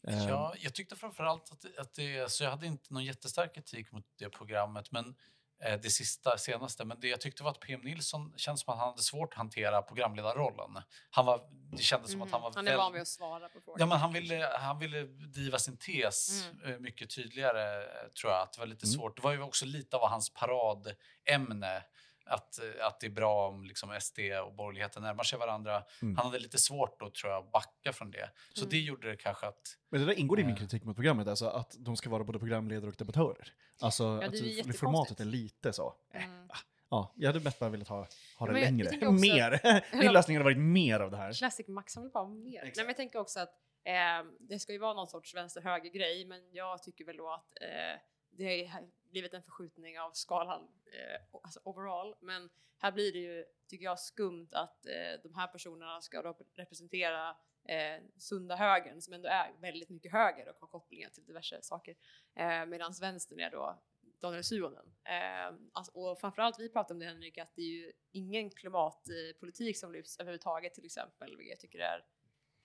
Ja, jag tyckte framförallt att, att det, alltså jag hade inte någon jättestark kritik mot det programmet, men eh, det sista, senaste. Men det jag tyckte var att PM Nilsson kändes som att han hade svårt att hantera programledarrollen. Han var, det kändes som att han var... Mm, han är van vid att svara på frågor. Ja, men han ville, han ville driva sin tes mm. Eh, mycket tydligare, tror jag. Att det var lite mm. svårt. Det var ju också lite av hans paradämne att, att det är bra om liksom SD och borgerligheten närmar sig varandra. Mm. Han hade lite svårt då tror jag att backa från det. Så mm. det gjorde det kanske att... Men det där ingår i min eh. kritik mot programmet, alltså att de ska vara både programledare och debattörer. Alltså ja, att formatet är lite så. Mm. Ja, jag hade mest bara velat ha, ha det längre. Också, mer! <laughs> Min lösning hade varit mer av det här. Classic Max, han vill bara ha mer. Nej, men jag tänker också att eh, det ska ju vara någon sorts vänster-höger-grej, men jag tycker väl då att eh, det blivit en förskjutning av skalan eh, alltså overall. Men här blir det ju, tycker jag, skumt att eh, de här personerna ska då representera eh, sunda högern som ändå är väldigt mycket höger och har kopplingar till diverse saker. Eh, Medan vänstern är då Daniel Suhonen. Eh, alltså, och framförallt, vi pratar om det Henrik, att det är ju ingen klimatpolitik som lyfts överhuvudtaget till exempel, vilket jag tycker är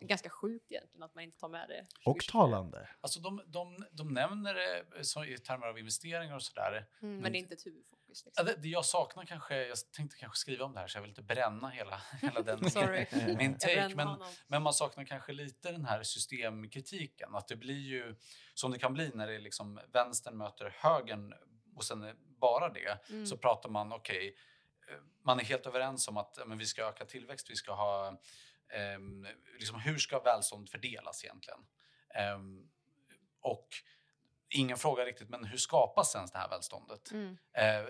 ganska sjukt egentligen att man inte tar med det. Och talande. Alltså de, de, de nämner det så, i termer av investeringar och sådär. Mm, men det är inte ett huvudfokus. Liksom. Ja, det, det, jag saknar kanske, jag tänkte kanske skriva om det här så jag vill inte bränna hela, <laughs> hela den <laughs> min take. Men, men man saknar kanske lite den här systemkritiken. Att det blir ju som det kan bli när det är liksom vänstern möter högern och sen bara det. Mm. Så pratar man, okej, okay, eh, man är helt överens om att men vi ska öka tillväxt, vi ska ha liksom hur ska välstånd fördelas egentligen? Eh, och ingen frågar riktigt, men hur skapas sen det här välståndet? Mm. Eh,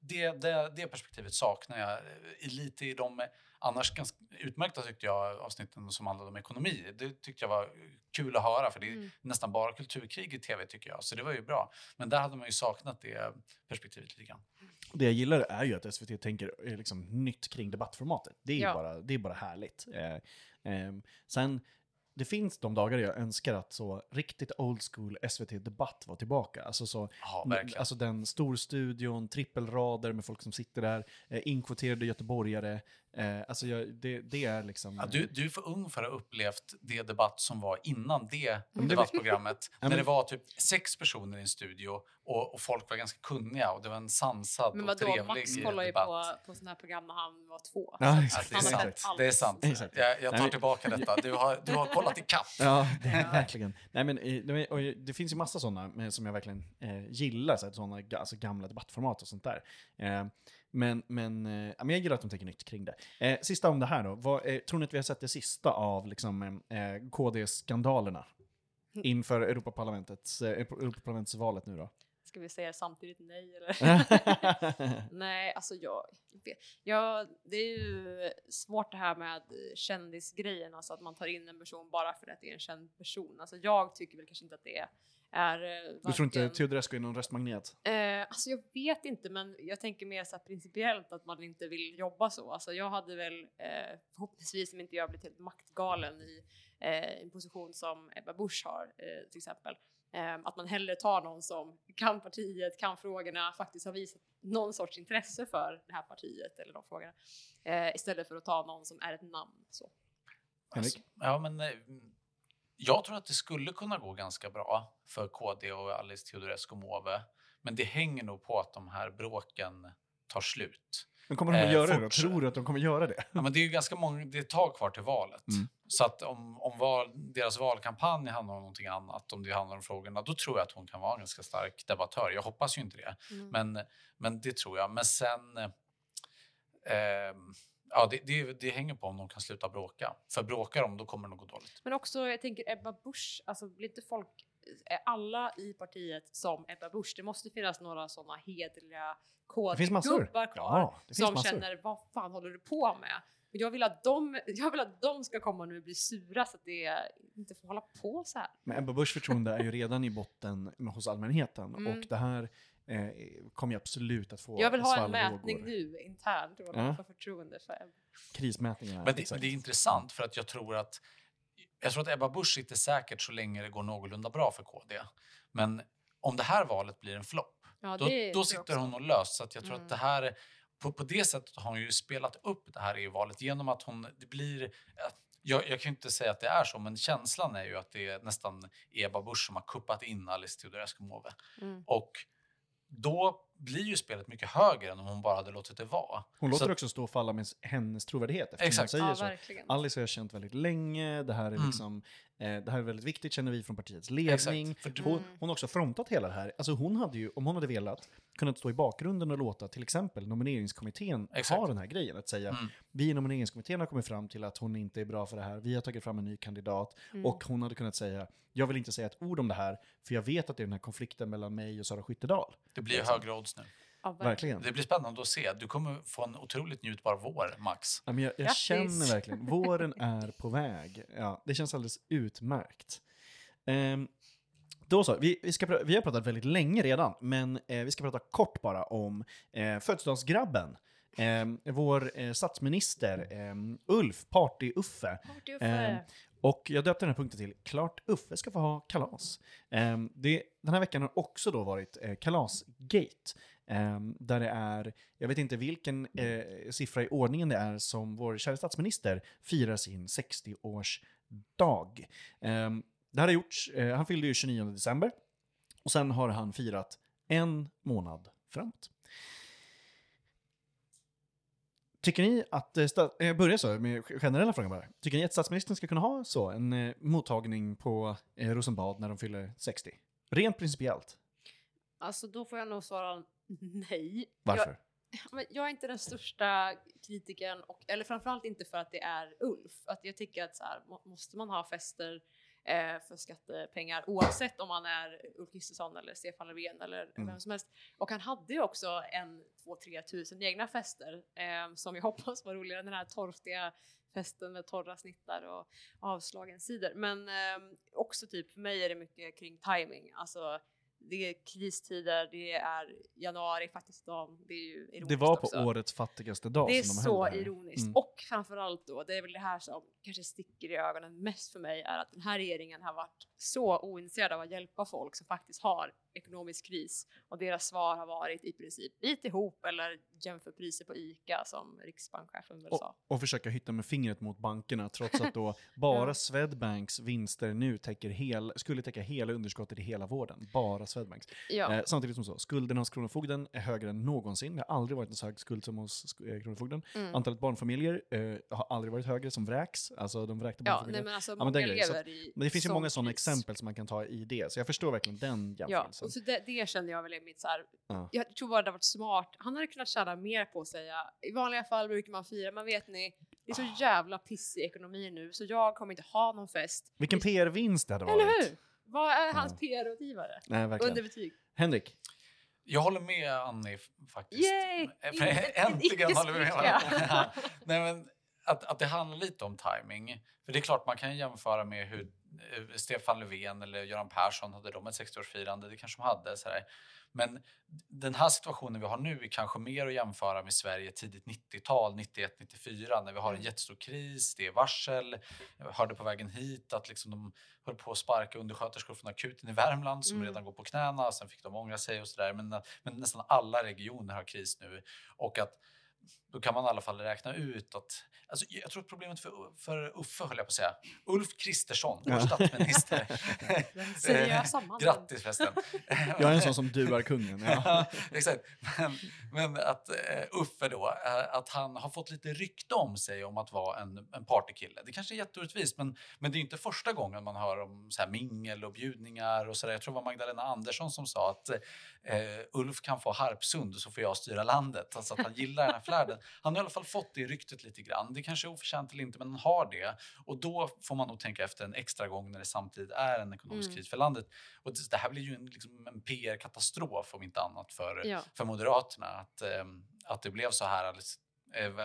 det, det, det, perspektivet saknar jag eh, lite i de annars ganska utmärkta tyckte jag avsnitten som handlade om ekonomi. Det tyckte jag var kul att höra för det är mm. nästan bara kulturkrig i tv tycker jag. Så det var ju bra. Men där hade man ju saknat det perspektivet lite grann. Det jag gillar är ju att SVT tänker eh, liksom nytt kring debattformatet. Det är, ja. bara, det är bara härligt. Eh, eh, sen det finns de dagar jag önskar att så riktigt old school SVT Debatt var tillbaka. Alltså, så, ja, alltså den storstudion, trippelrader med folk som sitter där, eh, inkvoterade göteborgare. Eh, alltså jag, det, det, är liksom... Ja, du, du är för ung för att ha upplevt det debatt som var innan det mm. debattprogrammet. <laughs> när det var typ sex personer i en studio och, och, folk var ganska kunniga och det var en sansad Men vadå, och trevlig Max kollar ju på, på sådana här program när han var två. Ja, exakt. Alltså, det, är sant. det är sant. Exakt. Jag, jag tar tillbaka detta. Du har, du har kollat i kapp. Ja, verkligen. Nej, men, det, det finns ju massa sådana som jag verkligen eh, gillar, sådana alltså, gamla debattformat och sånt där. Eh, men, men, eh, men jag gillar att de tänker nytt kring det. Eh, sista om det här då. Vad, eh, tror ni att vi har sett det sista av liksom, eh, KD-skandalerna mm. inför Europaparlamentets, eh, Europaparlamentsvalet nu då? Ska vi säga samtidigt nej eller? <laughs> nej, alltså jag, jag, det är ju svårt det här med kändisgrejen, alltså att man tar in en person bara för att det är en känd person. Alltså jag tycker väl kanske inte att det är är... Varken... Eh, du tror inte Teodorescu är någon röstmagnet? Eh, alltså jag vet inte, men jag tänker mer så principiellt att man inte vill jobba så. Alltså jag hade väl eh, förhoppningsvis, om inte jag blivit helt maktgalen i eh, en position som Ebba Busch har eh, till exempel, att man hellre tar någon som kan partiet, kan frågorna, faktiskt har visat någon sorts intresse för det här partiet eller de frågorna, istället för att ta någon som är ett namn. Så. Henrik? Alltså, ja, men jag tror att det skulle kunna gå ganska bra för KD och Alice Teodorescu Måwe. Men det hänger nog på att de här bråken tar slut. Men kommer de att Eh, göra det då? fortsätt. Tror du att de kommer göra det? Ja, men det är ju ganska många, det är ett tag kvar till valet. Mm. Så att om, om val, deras valkampanj handlar om någonting annat, om det handlar om frågorna, då tror jag att hon kan vara en ganska stark debattör. Jag hoppas ju inte det, Mm. men, men det tror jag. Men sen... Eh, ja, det, det, det hänger på om de kan sluta bråka. För bråkar de, då kommer det nog gå dåligt. Men också, jag tänker Ebba Busch, alltså blir inte folk, alla i partiet som Ebba Busch? Det måste finnas några sådana hederliga kodgubbar kvar Ja, som massor. känner, vad fan håller du på med? Jag vill, att de, jag vill att de ska komma nu och bli sura så att det inte får hålla på så här. Men Ebba Buschs förtroende är ju redan i botten hos allmänheten Mm. och det här eh, kommer ju absolut att få Jag vill ha en mätning nu internt vad de Ja. har för förtroende för Ebba. Krismätningarna. Men det, det är intressant för att jag tror att jag tror att Ebba Busch sitter säkert så länge det går någorlunda bra för KD. Men om det här valet blir en flopp, Ja, då, då sitter hon och löst. Så jag tror Mm. att det här, på, på det sättet har hon ju spelat upp det här EU-valet genom att hon, det blir, jag, jag kan ju inte säga att det är så, men känslan är ju att det är nästan Ebba Busch som har kuppat in Alice Teodorescu Måwe. Mm. Och då blir ju spelet mycket högre än om hon bara hade låtit det vara. Hon låter Så- också stå och falla med hennes trovärdighet Exakt. hon säger Ja, så. verkligen. Alice har jag känt väldigt länge, det här är Mm. liksom, eh, det här är väldigt viktigt känner vi från partiets ledning. Exakt. Hon, Mm. hon har också frontat hela det här. Alltså hon hade ju, om hon hade velat, kunnat stå i bakgrunden och låta till exempel nomineringskommittén Exakt. ha den här grejen. Att säga, Mm. vi i nomineringskommittén har kommit fram till att hon inte är bra för det här, vi har tagit fram en ny kandidat. Mm. Och hon hade kunnat säga, jag vill inte säga ett ord om det här, för jag vet att det är den här konflikten mellan mig och Sara Skyttedal. Det blir Liksom. högre odds nu. Ja, verkligen. Verkligen. Det blir spännande att se. Du kommer få en otroligt njutbar vår, Max. Ja, men jag, jag känner verkligen, våren är på väg. Ja, det känns alldeles utmärkt. Ehm, då så, vi, vi, ska, vi har pratat väldigt länge redan, men eh, vi ska prata kort bara om eh, födelsedagsgrabben. Ehm, vår eh, statsminister ehm, Ulf, Party-Uffe. Party Ehm, Uffe. och jag döpte den här punkten till Klart Uffe ska få ha kalas. Det, den här veckan har också då varit eh, kalasgate. Ehm, där det är, jag vet inte vilken eh, siffra i ordningen det är som vår kära statsminister firar sin 60-årsdag. Ehm, det här har gjorts, eh, han fyllde ju 29 december. Och sen har han firat en månad framåt. Tycker ni att, eh, sta- jag börjar så med generella frågan bara. Tycker ni att statsministern ska kunna ha så, en eh, mottagning på eh, Rosenbad när de fyller 60? Rent principiellt. Alltså då får jag nog svara <laughs> nej. Varför? Jag, jag är inte den största kritikern, och, eller framförallt inte för att det är Ulf. Att jag tycker att så här, må- måste man ha fester eh, för skattepengar oavsett om man är Ulf Kristersson eller Stefan Löfven eller Mm. vem som helst. Och han hade ju också en, två, tre tusen egna fester eh, som jag <laughs> hoppas var roligare än den här torftiga festen med torra snittar och avslagen sidor. Men eh, också typ för mig är det mycket kring timing. Alltså det är kristider, det är januari, fattigdagen, det är ju ironiskt Det var på också. årets fattigaste dag Det är som de så här. ironiskt. Mm. Och framförallt då, det är väl det här som kanske sticker i ögonen mest för mig, är att den här regeringen har varit så ointresserad av att hjälpa folk som faktiskt har ekonomisk kris. Och deras svar har varit i princip bit ihop eller jämför priser på ICA som riksbankschefen väl sa. Och försöka hitta med fingret mot bankerna trots att då <laughs> bara Ja. Swedbanks vinster nu täcker hel, skulle täcka hela underskottet i hela vården. Bara Swedbanks. Ja. Eh, samtidigt som så, skulden hos Kronofogden är högre än någonsin. Det har aldrig varit en så hög skuld som hos eh, Kronofogden. Mm. Antalet barnfamiljer eh, har aldrig varit högre som vräks. Alltså de vräkta Ja, barnfamiljer. nej men alltså men den grejen, så i Men det finns ju många sådana exempel som man kan ta i det. Så jag förstår verkligen den Ja, jämförelsen. och så det, det känner jag väl är mitt så här, Ja. jag tror bara det varit smart. Han hade kunnat tjäna mer på att säga, i vanliga fall brukar man fira, men vet ni, det är så jävla pissig ekonomi nu så jag kommer inte ha någon fest. Vilken PR-vinst det hade varit. Eller hur? Vad är hans Ja. PR-rådgivare? Nej, verkligen. Underbetyg. Henrik, Jag håller med Annie faktiskt. Yay! Eh, Inte- Äntligen håller vi med varandra. <laughs> Nej, men att, att det handlar lite om timing. För det är klart man kan jämföra med hur Stefan Löfven eller Göran Persson hade de ett 60-årsfirande. Det kanske de hade. Så här. Men den här situationen vi har nu är kanske mer att jämföra med Sverige tidigt 90-tal, 91-94 när vi har en Mm. jättestor kris, det är varsel. Jag hörde på vägen hit att liksom de höll på att sparka undersköterskor från akuten i Värmland som Mm. redan går på knäna. Sen fick de ångra sig och sådär. Men, men nästan alla regioner har kris nu. Och att då kan man i alla fall räkna ut att... Alltså, jag tror att problemet för, för Uffe, höll jag på att säga, Ulf Kristersson, vår Ja. statsminister. <laughs> Seriösa mannen. Grattis förresten. Jag är en sån som duar kungen. Ja. <laughs> Ja, exakt. Men, men att uh, Uffe då, eh, att han har fått lite rykte om sig om att vara en, en partykille. Det kanske är jätteorättvist, men, men det är inte första gången man hör om så här mingel och bjudningar och sådär. Jag tror det var Magdalena Andersson som sa att eh, Ulf kan få Harpsund så får jag styra landet. Alltså att han gillar den här flärden. Han har i alla fall fått det ryktet lite grann. Det kanske är oförtjänt eller inte, men han har det. Och då får man nog tänka efter en extra gång när det samtidigt är en ekonomisk Mm. kris för landet. Och det, här blir ju en, liksom, en PR-katastrof om inte annat för, Ja. för Moderaterna. Att, ehm, att det blev så här. Alice, eh,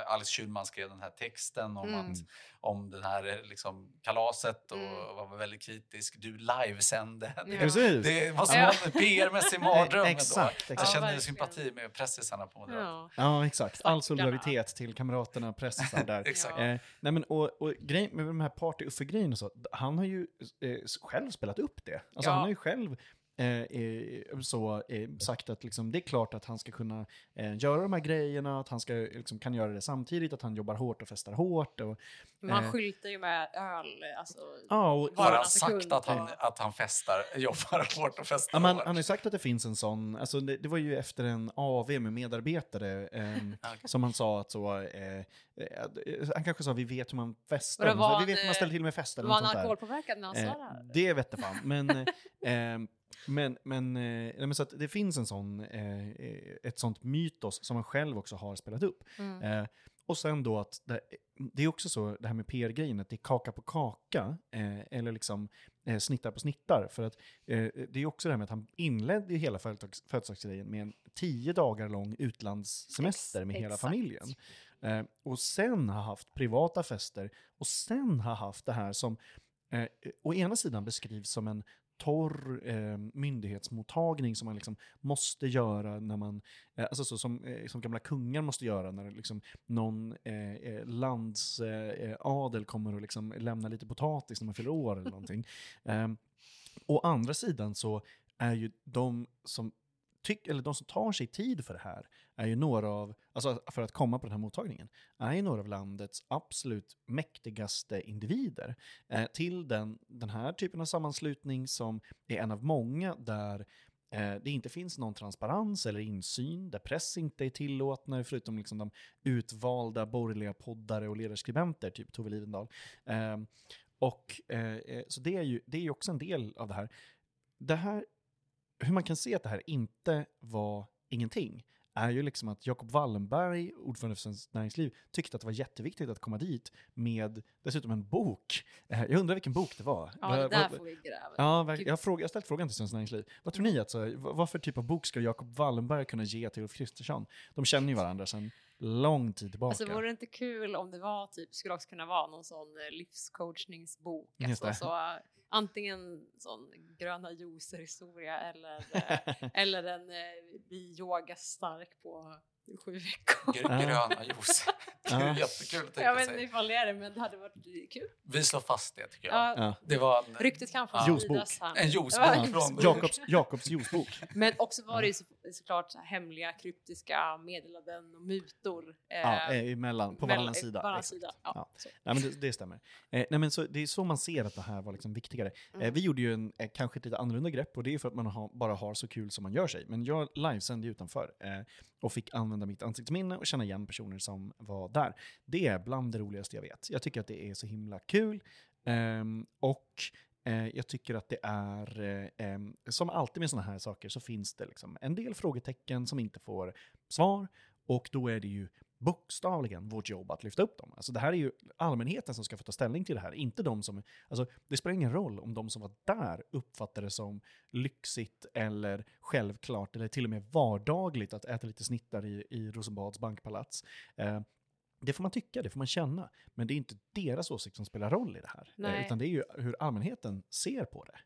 Alice Schulman skrev den här texten om, Mm. att, om den här eh, liksom, kalaset och Mm. var väldigt kritisk. Du livesände. Ja. Det, Precis. det var som Ja. en PR-mässig mardröm. ändå. Exakt, Jag exakt. kände verkligen. sympati med pressisarna på Moderaterna. Ja. Ja, exakt. All solidaritet till kamraterna, pressisar där. <laughs> Exakt. Ja. Eh, nej men, och, och grejen med de här party-Uffe-grejerna och så, han har ju eh, själv spelat upp det. Alltså Ja. han har ju själv eh, eh, så, eh, sagt att liksom, det är klart att han ska kunna eh, göra de här grejerna, att han ska, liksom, kan göra det samtidigt, att han jobbar hårt och festar hårt. Och, Men han Eh. skyltar ju med öl, alltså. ja, och, Har han sagt att han, att han festar, <laughs> jobbar hårt och festar Ja, man, hårt? han har ju sagt att det finns en sån, alltså det, det var ju efter en AV med medarbetare ehm, <laughs> okej. som han sa att så, eh, han kanske sa vi vet hur man festar, vi vet hur man ställer till med fester. Var han alkoholpåverkad när han sa det här? det vet jag fan. Men, eh, <laughs> ehm, men, men, eh, men så att det finns en sån, eh, eh, ett sånt mytos som han själv också har spelat upp. Mm. Och sen då att det, det är också så, det här med PR-grejen, att det är kaka på kaka, eller liksom snittar på snittar. För att det är också det här med att han inledde ju hela företags, födelsedagsgrejen med en tio dagar lång utlandssemester Ex- med hela exakt. familjen. Och sen har haft privata fester, och sen har haft det här som eh, å ena sidan beskrivs som en torr eh, myndighetsmottagning som man liksom måste göra när man, eh, alltså så som, eh, som gamla kungar måste göra när liksom någon eh, landsadel eh, eh kommer och liksom lämnar lite potatis när man fyller år eller någonting. <laughs> Eh, å andra sidan så är ju de som tyck, eller de som tar sig tid för det här är ju några av, alltså för att komma på den här mottagningen, är ju några av landets absolut mäktigaste individer. Eh, till den, den här typen av sammanslutning som är en av många där eh, det inte finns någon transparens eller insyn, där press inte är tillåtna, förutom liksom de utvalda borgerliga poddare och ledarskribenter, typ Tove Livendal. Eh, och, eh, eh, så det är, ju, det är också en del av det här. Det här. Hur man kan se att det här inte var ingenting är ju liksom att Jacob Wallenberg, ordförande för Svenskt Näringsliv, tyckte att det var jätteviktigt att komma dit med dessutom en bok. Eh, Jag undrar vilken bok det var. Ja, det där får vi gräva. Ja, jag, har ställt frågan till Svenskt Näringsliv. Vad tror ni att, så, vad vad för typ av bok ska Jacob Wallenberg kunna ge till Ulf Kristersson? De känner ju varandra sedan lång tid tillbaka. Alltså vore det inte kul om det var typ, skulle också kunna vara någon sån eh, livscoachningsbok. Alltså, så, eh, antingen sån gröna juicer historia eller, eh, <laughs> eller en eh, bli yoga stark på sju veckor. Gr- Gröna juice. <laughs> Ja. jättekul att Jag tänka vet inte sig. ifall det är det, men det hade varit kul. Vi slår fast det tycker jag. Ja, Ja. Det var en, Ryktet kan få Ja. Spridas här. En juicebok Ja, från- Jakobs, Jakobs juicebok. Men också var det ju så, såklart hemliga kryptiska meddelanden och mutor. eh, Ja, eh, emellan, på varannan sida. varannan sida. Ja, Ja. Nej, men det, det stämmer. Eh, nej, men så, det är så man ser att det här var liksom viktigare. Eh, Mm. vi gjorde ju en, eh, kanske ett lite annorlunda grepp och det är för att man har, bara har så kul som man gör sig. Men jag livesände utanför eh, och fick använda mitt ansiktsminne och känna igen personer som var där. Det är bland det roligaste jag vet. Jag tycker att det är så himla kul. Um, och eh, jag tycker att det är, eh, ehm, som alltid med sådana här saker så finns det liksom en del frågetecken som inte får svar. Och då är det ju bokstavligen vårt jobb att lyfta upp dem. Alltså det här är ju allmänheten som ska få ta ställning till det här, inte de som... Alltså det spelar ingen roll om de som var där uppfattar det som lyxigt eller självklart eller till och med vardagligt att äta lite snittar i, i Rosenbads bankpalats. Eh, det får man tycka, det får man känna. Men det är inte deras åsikt som spelar roll i det här. Eh, Nej. utan det är ju hur allmänheten ser på det.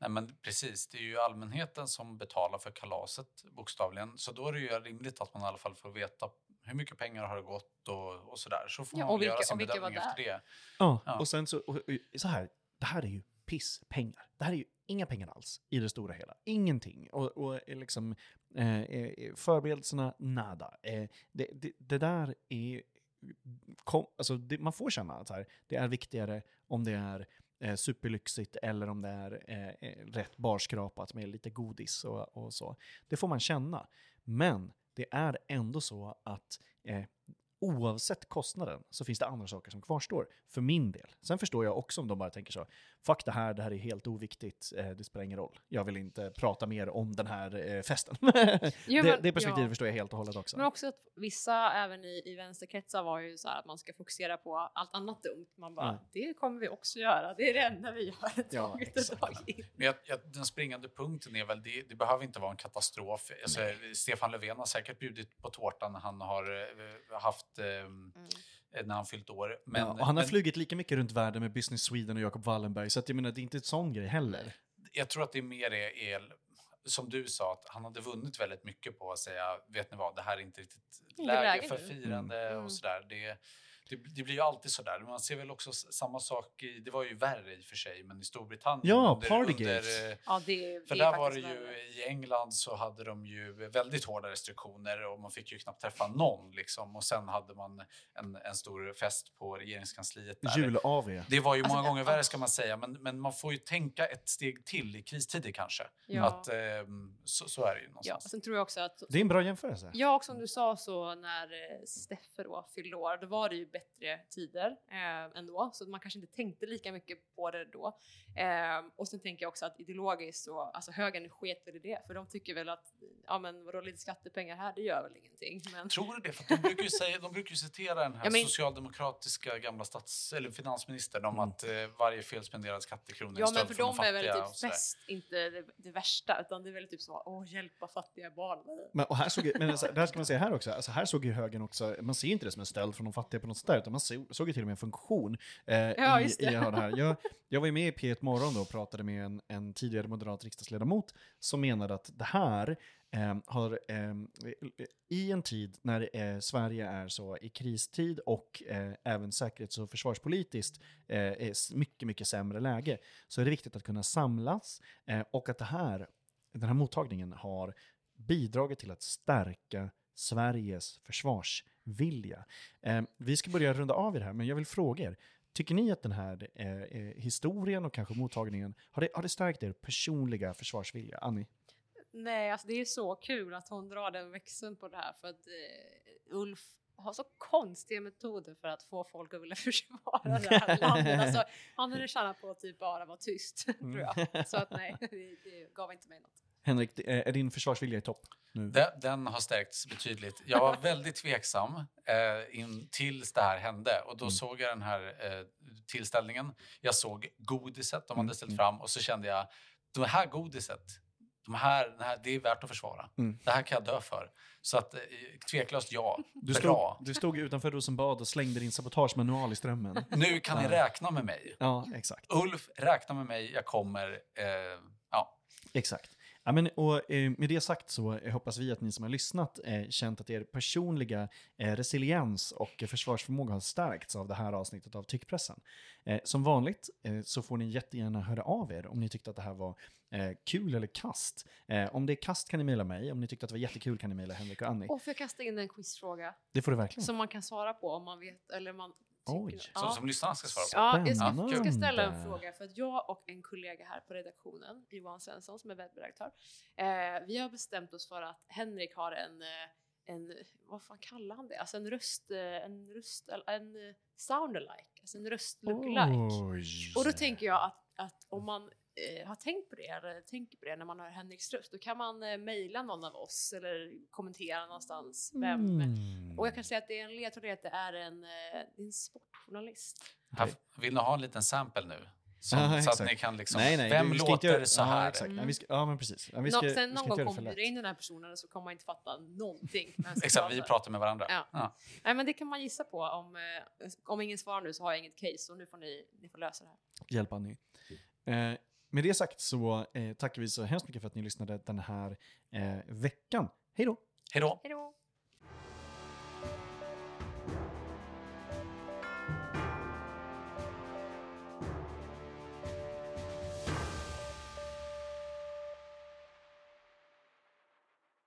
Nej, men precis. Det är ju allmänheten som betalar för kalaset bokstavligen. Så då är det ju rimligt att man i alla fall får veta hur mycket pengar har det gått och, och sådär. Så får Ja, man vilka- göra sin bedömning efter det. Ja, Ja. och sen så, och, och, så här, det här är ju pisspengar. Det här är ju inga pengar alls i det stora hela. Ingenting. Och, och eh, liksom, eh, eh, förberedelserna, nada. Eh, det, det, det där är... Kom, alltså det, man får känna att så här, det är viktigare om det är eh, superlyxigt eller om det är eh, eh, rätt barskrapat med lite godis och, och så. Det får man känna. Men det är ändå så att eh, oavsett kostnaden så finns det andra saker som kvarstår, för min del. Sen förstår jag också om de bara tänker så, fuck det här, det här är helt oviktigt, eh, det spelar ingen roll. Jag vill inte prata mer om den här eh, festen. <laughs> Ja, det, men- det perspektivet ja. förstår jag helt och hållet också. Men också att vissa även i, i vänsterkretsar var ju så här att man ska fokusera på allt annat dumt. Man bara, Mm. det kommer vi också göra. Det är det enda vi gör <laughs> Ja. Men jag, jag, den springande punkten är väl, det, det behöver inte vara en katastrof. Alltså, Stefan Löfven har säkert bjudit på tårtan han har eh, haft eh, när han fyllt år. Men, ja, och han har men flugit lika mycket runt världen med Business Sweden och Jacob Wallenberg, så att jag menar, det är inte en sån grej heller. jag tror att det är mer är, är, som du sa, att han hade vunnit väldigt mycket på att säga, vet ni vad, det här är inte riktigt läge läge för nu." firande Mm. och sådär. Det, det, det blir ju alltid sådär. Man ser väl också samma sak, i, det var ju värre i och för sig, men i Storbritannien. Ja, under, Partygate. eh, Ja, det, det För är där var det ju, värre. i England så hade de ju väldigt hårda restriktioner och man fick ju knappt träffa någon liksom. Och sen hade man en, en stor fest på regeringskansliet där. Jul-AV. Det var ju Alltså, många det- gånger ja. värre ska man säga, men, men man får ju tänka ett steg till i kristider kanske. Ja. Att, ehm, så, så är det ju Ja, någonstans. sen tror jag också att Det är en bra jämförelse. Ja, och som du sa så när eh, Steffe då fyllde år, då var det ju bättre tider eh, ändå, så man kanske inte tänkte lika mycket på det då. Eh, och sen tänker jag också att ideologiskt så, alltså högern sket väl i det, för de tycker väl att, ja men vadå lite skattepengar här, det gör väl ingenting. Men, Tror du det? För att de brukar ju, <laughs> säga, de brukar ju citera den här Ja, men- socialdemokratiska gamla stats, eller finansministern om att eh, varje felspenderad skattekrona är ja stöld men för från dem är väl fattiga och typ sådär. fest inte det, det värsta, utan det är väl typ så, åh hjälpa fattiga barn. Men, och här såg, men alltså, det här ska man säga här också, alltså här såg ju högern också, man ser inte det som en stöld från de fattiga på något sätt där, utan man såg, såg ju till och med en funktion eh, Ja, i, i det här. Jag, <laughs> jag var ju med i P1 Morgon då och pratade med en, en tidigare moderat riksdagsledamot som menade att det här eh, har, eh, i en tid när eh, Sverige är så i kristid och eh, även säkerhets och försvarspolitiskt eh, är mycket, mycket sämre läge, så är det viktigt att kunna samlas och att det här, den här mottagningen har bidragit till att stärka Sveriges försvarsvilja. Eh, vi ska börja runda av i det här, men jag vill fråga er, tycker ni att den här eh, eh, historien och kanske mottagningen, har det, har det stärkt er personliga försvarsvilja? Annie? Nej, alltså det är så kul att hon drar den växeln på det här för att eh, Ulf har så konstiga metoder för att få folk att vilja <laughs> försvara det här landet. Alltså, han hade tjänat på att typ bara vara tyst, <laughs> tror jag. Så att nej, det, det gav inte mig något. Henrik, det- är din försvarsvilja i topp nu? Den, den har stärkts betydligt. Jag var <laughs> väldigt tveksam eh, in tills det här hände och då Mm. såg jag den här eh, tillställningen. Jag såg godiset de Mm, hade ställt mm. fram och så kände jag det här godiset, de här, här, det är värt att försvara. Mm. Det här kan jag dö för. Så att, eh, tveklöst ja. Du Bra. stod, du stod utanför Rosenbad och slängde din sabotagemanual i strömmen. <laughs> Nu kan ni räkna med mig. Ja, exakt. Ulf, räkna med mig. Jag kommer. Eh, ja. Exakt. Ja, men, och, eh, med det sagt så eh, hoppas vi att ni som har lyssnat eh, känt att er personliga eh, resiliens och försvarsförmåga har stärkts av det här avsnittet av Tyckpressen. Eh, som vanligt så får ni jättegärna höra av er om ni tyckte att det här var kul eller kast. Om det är kast kan ni mejla mig, om ni tyckte att det var jättekul kan ni mejla Henrik och Annie. Och får jag kasta in en quizfråga Det får du verkligen. som man kan svara på om man vet eller man Oj. Som, som lyssnarna ska svara på. Ja, jag ska, jag ska ställa en fråga för att jag och en kollega här på redaktionen, Johan Svensson som är webbredaktör, eh, vi har bestämt oss för att Henrik har en, eh, en vad fan kallar han det? Alltså en röst, eh, en röst, en eh, sound-alike, alltså en röst lookalike. Oj. Och då tänker jag att, att om man har tänkt på det, eller tänker på det när man hör Henriks röst, då kan man eh, mejla någon av oss eller kommentera någonstans vem. Mm. Och jag kan säga att det är en ledtråd, att det är en, eh, en sportjournalist. Här, vill ni ha en liten sample nu? Som, Ja, så att ni kan liksom, nej, nej, vem låter göra- så här? Ja, exakt. Mm. Ja, vi ska, ja men precis. Ja, vi Nå- ska, vi sen ska någon gång kommer bjuda in den här personen så kommer man inte fatta någonting. Exakt, vi prata. pratar med varandra. Ja. Ja. Nej men det kan man gissa på. Om, eh, om ingen svarar nu så har jag inget case och nu får ni, ni får lösa det här. Hjälp Annie. Eh, med det sagt så eh, tackar vi så hemskt mycket för att ni lyssnade den här eh, veckan. Hej då! Hej då! Hej då!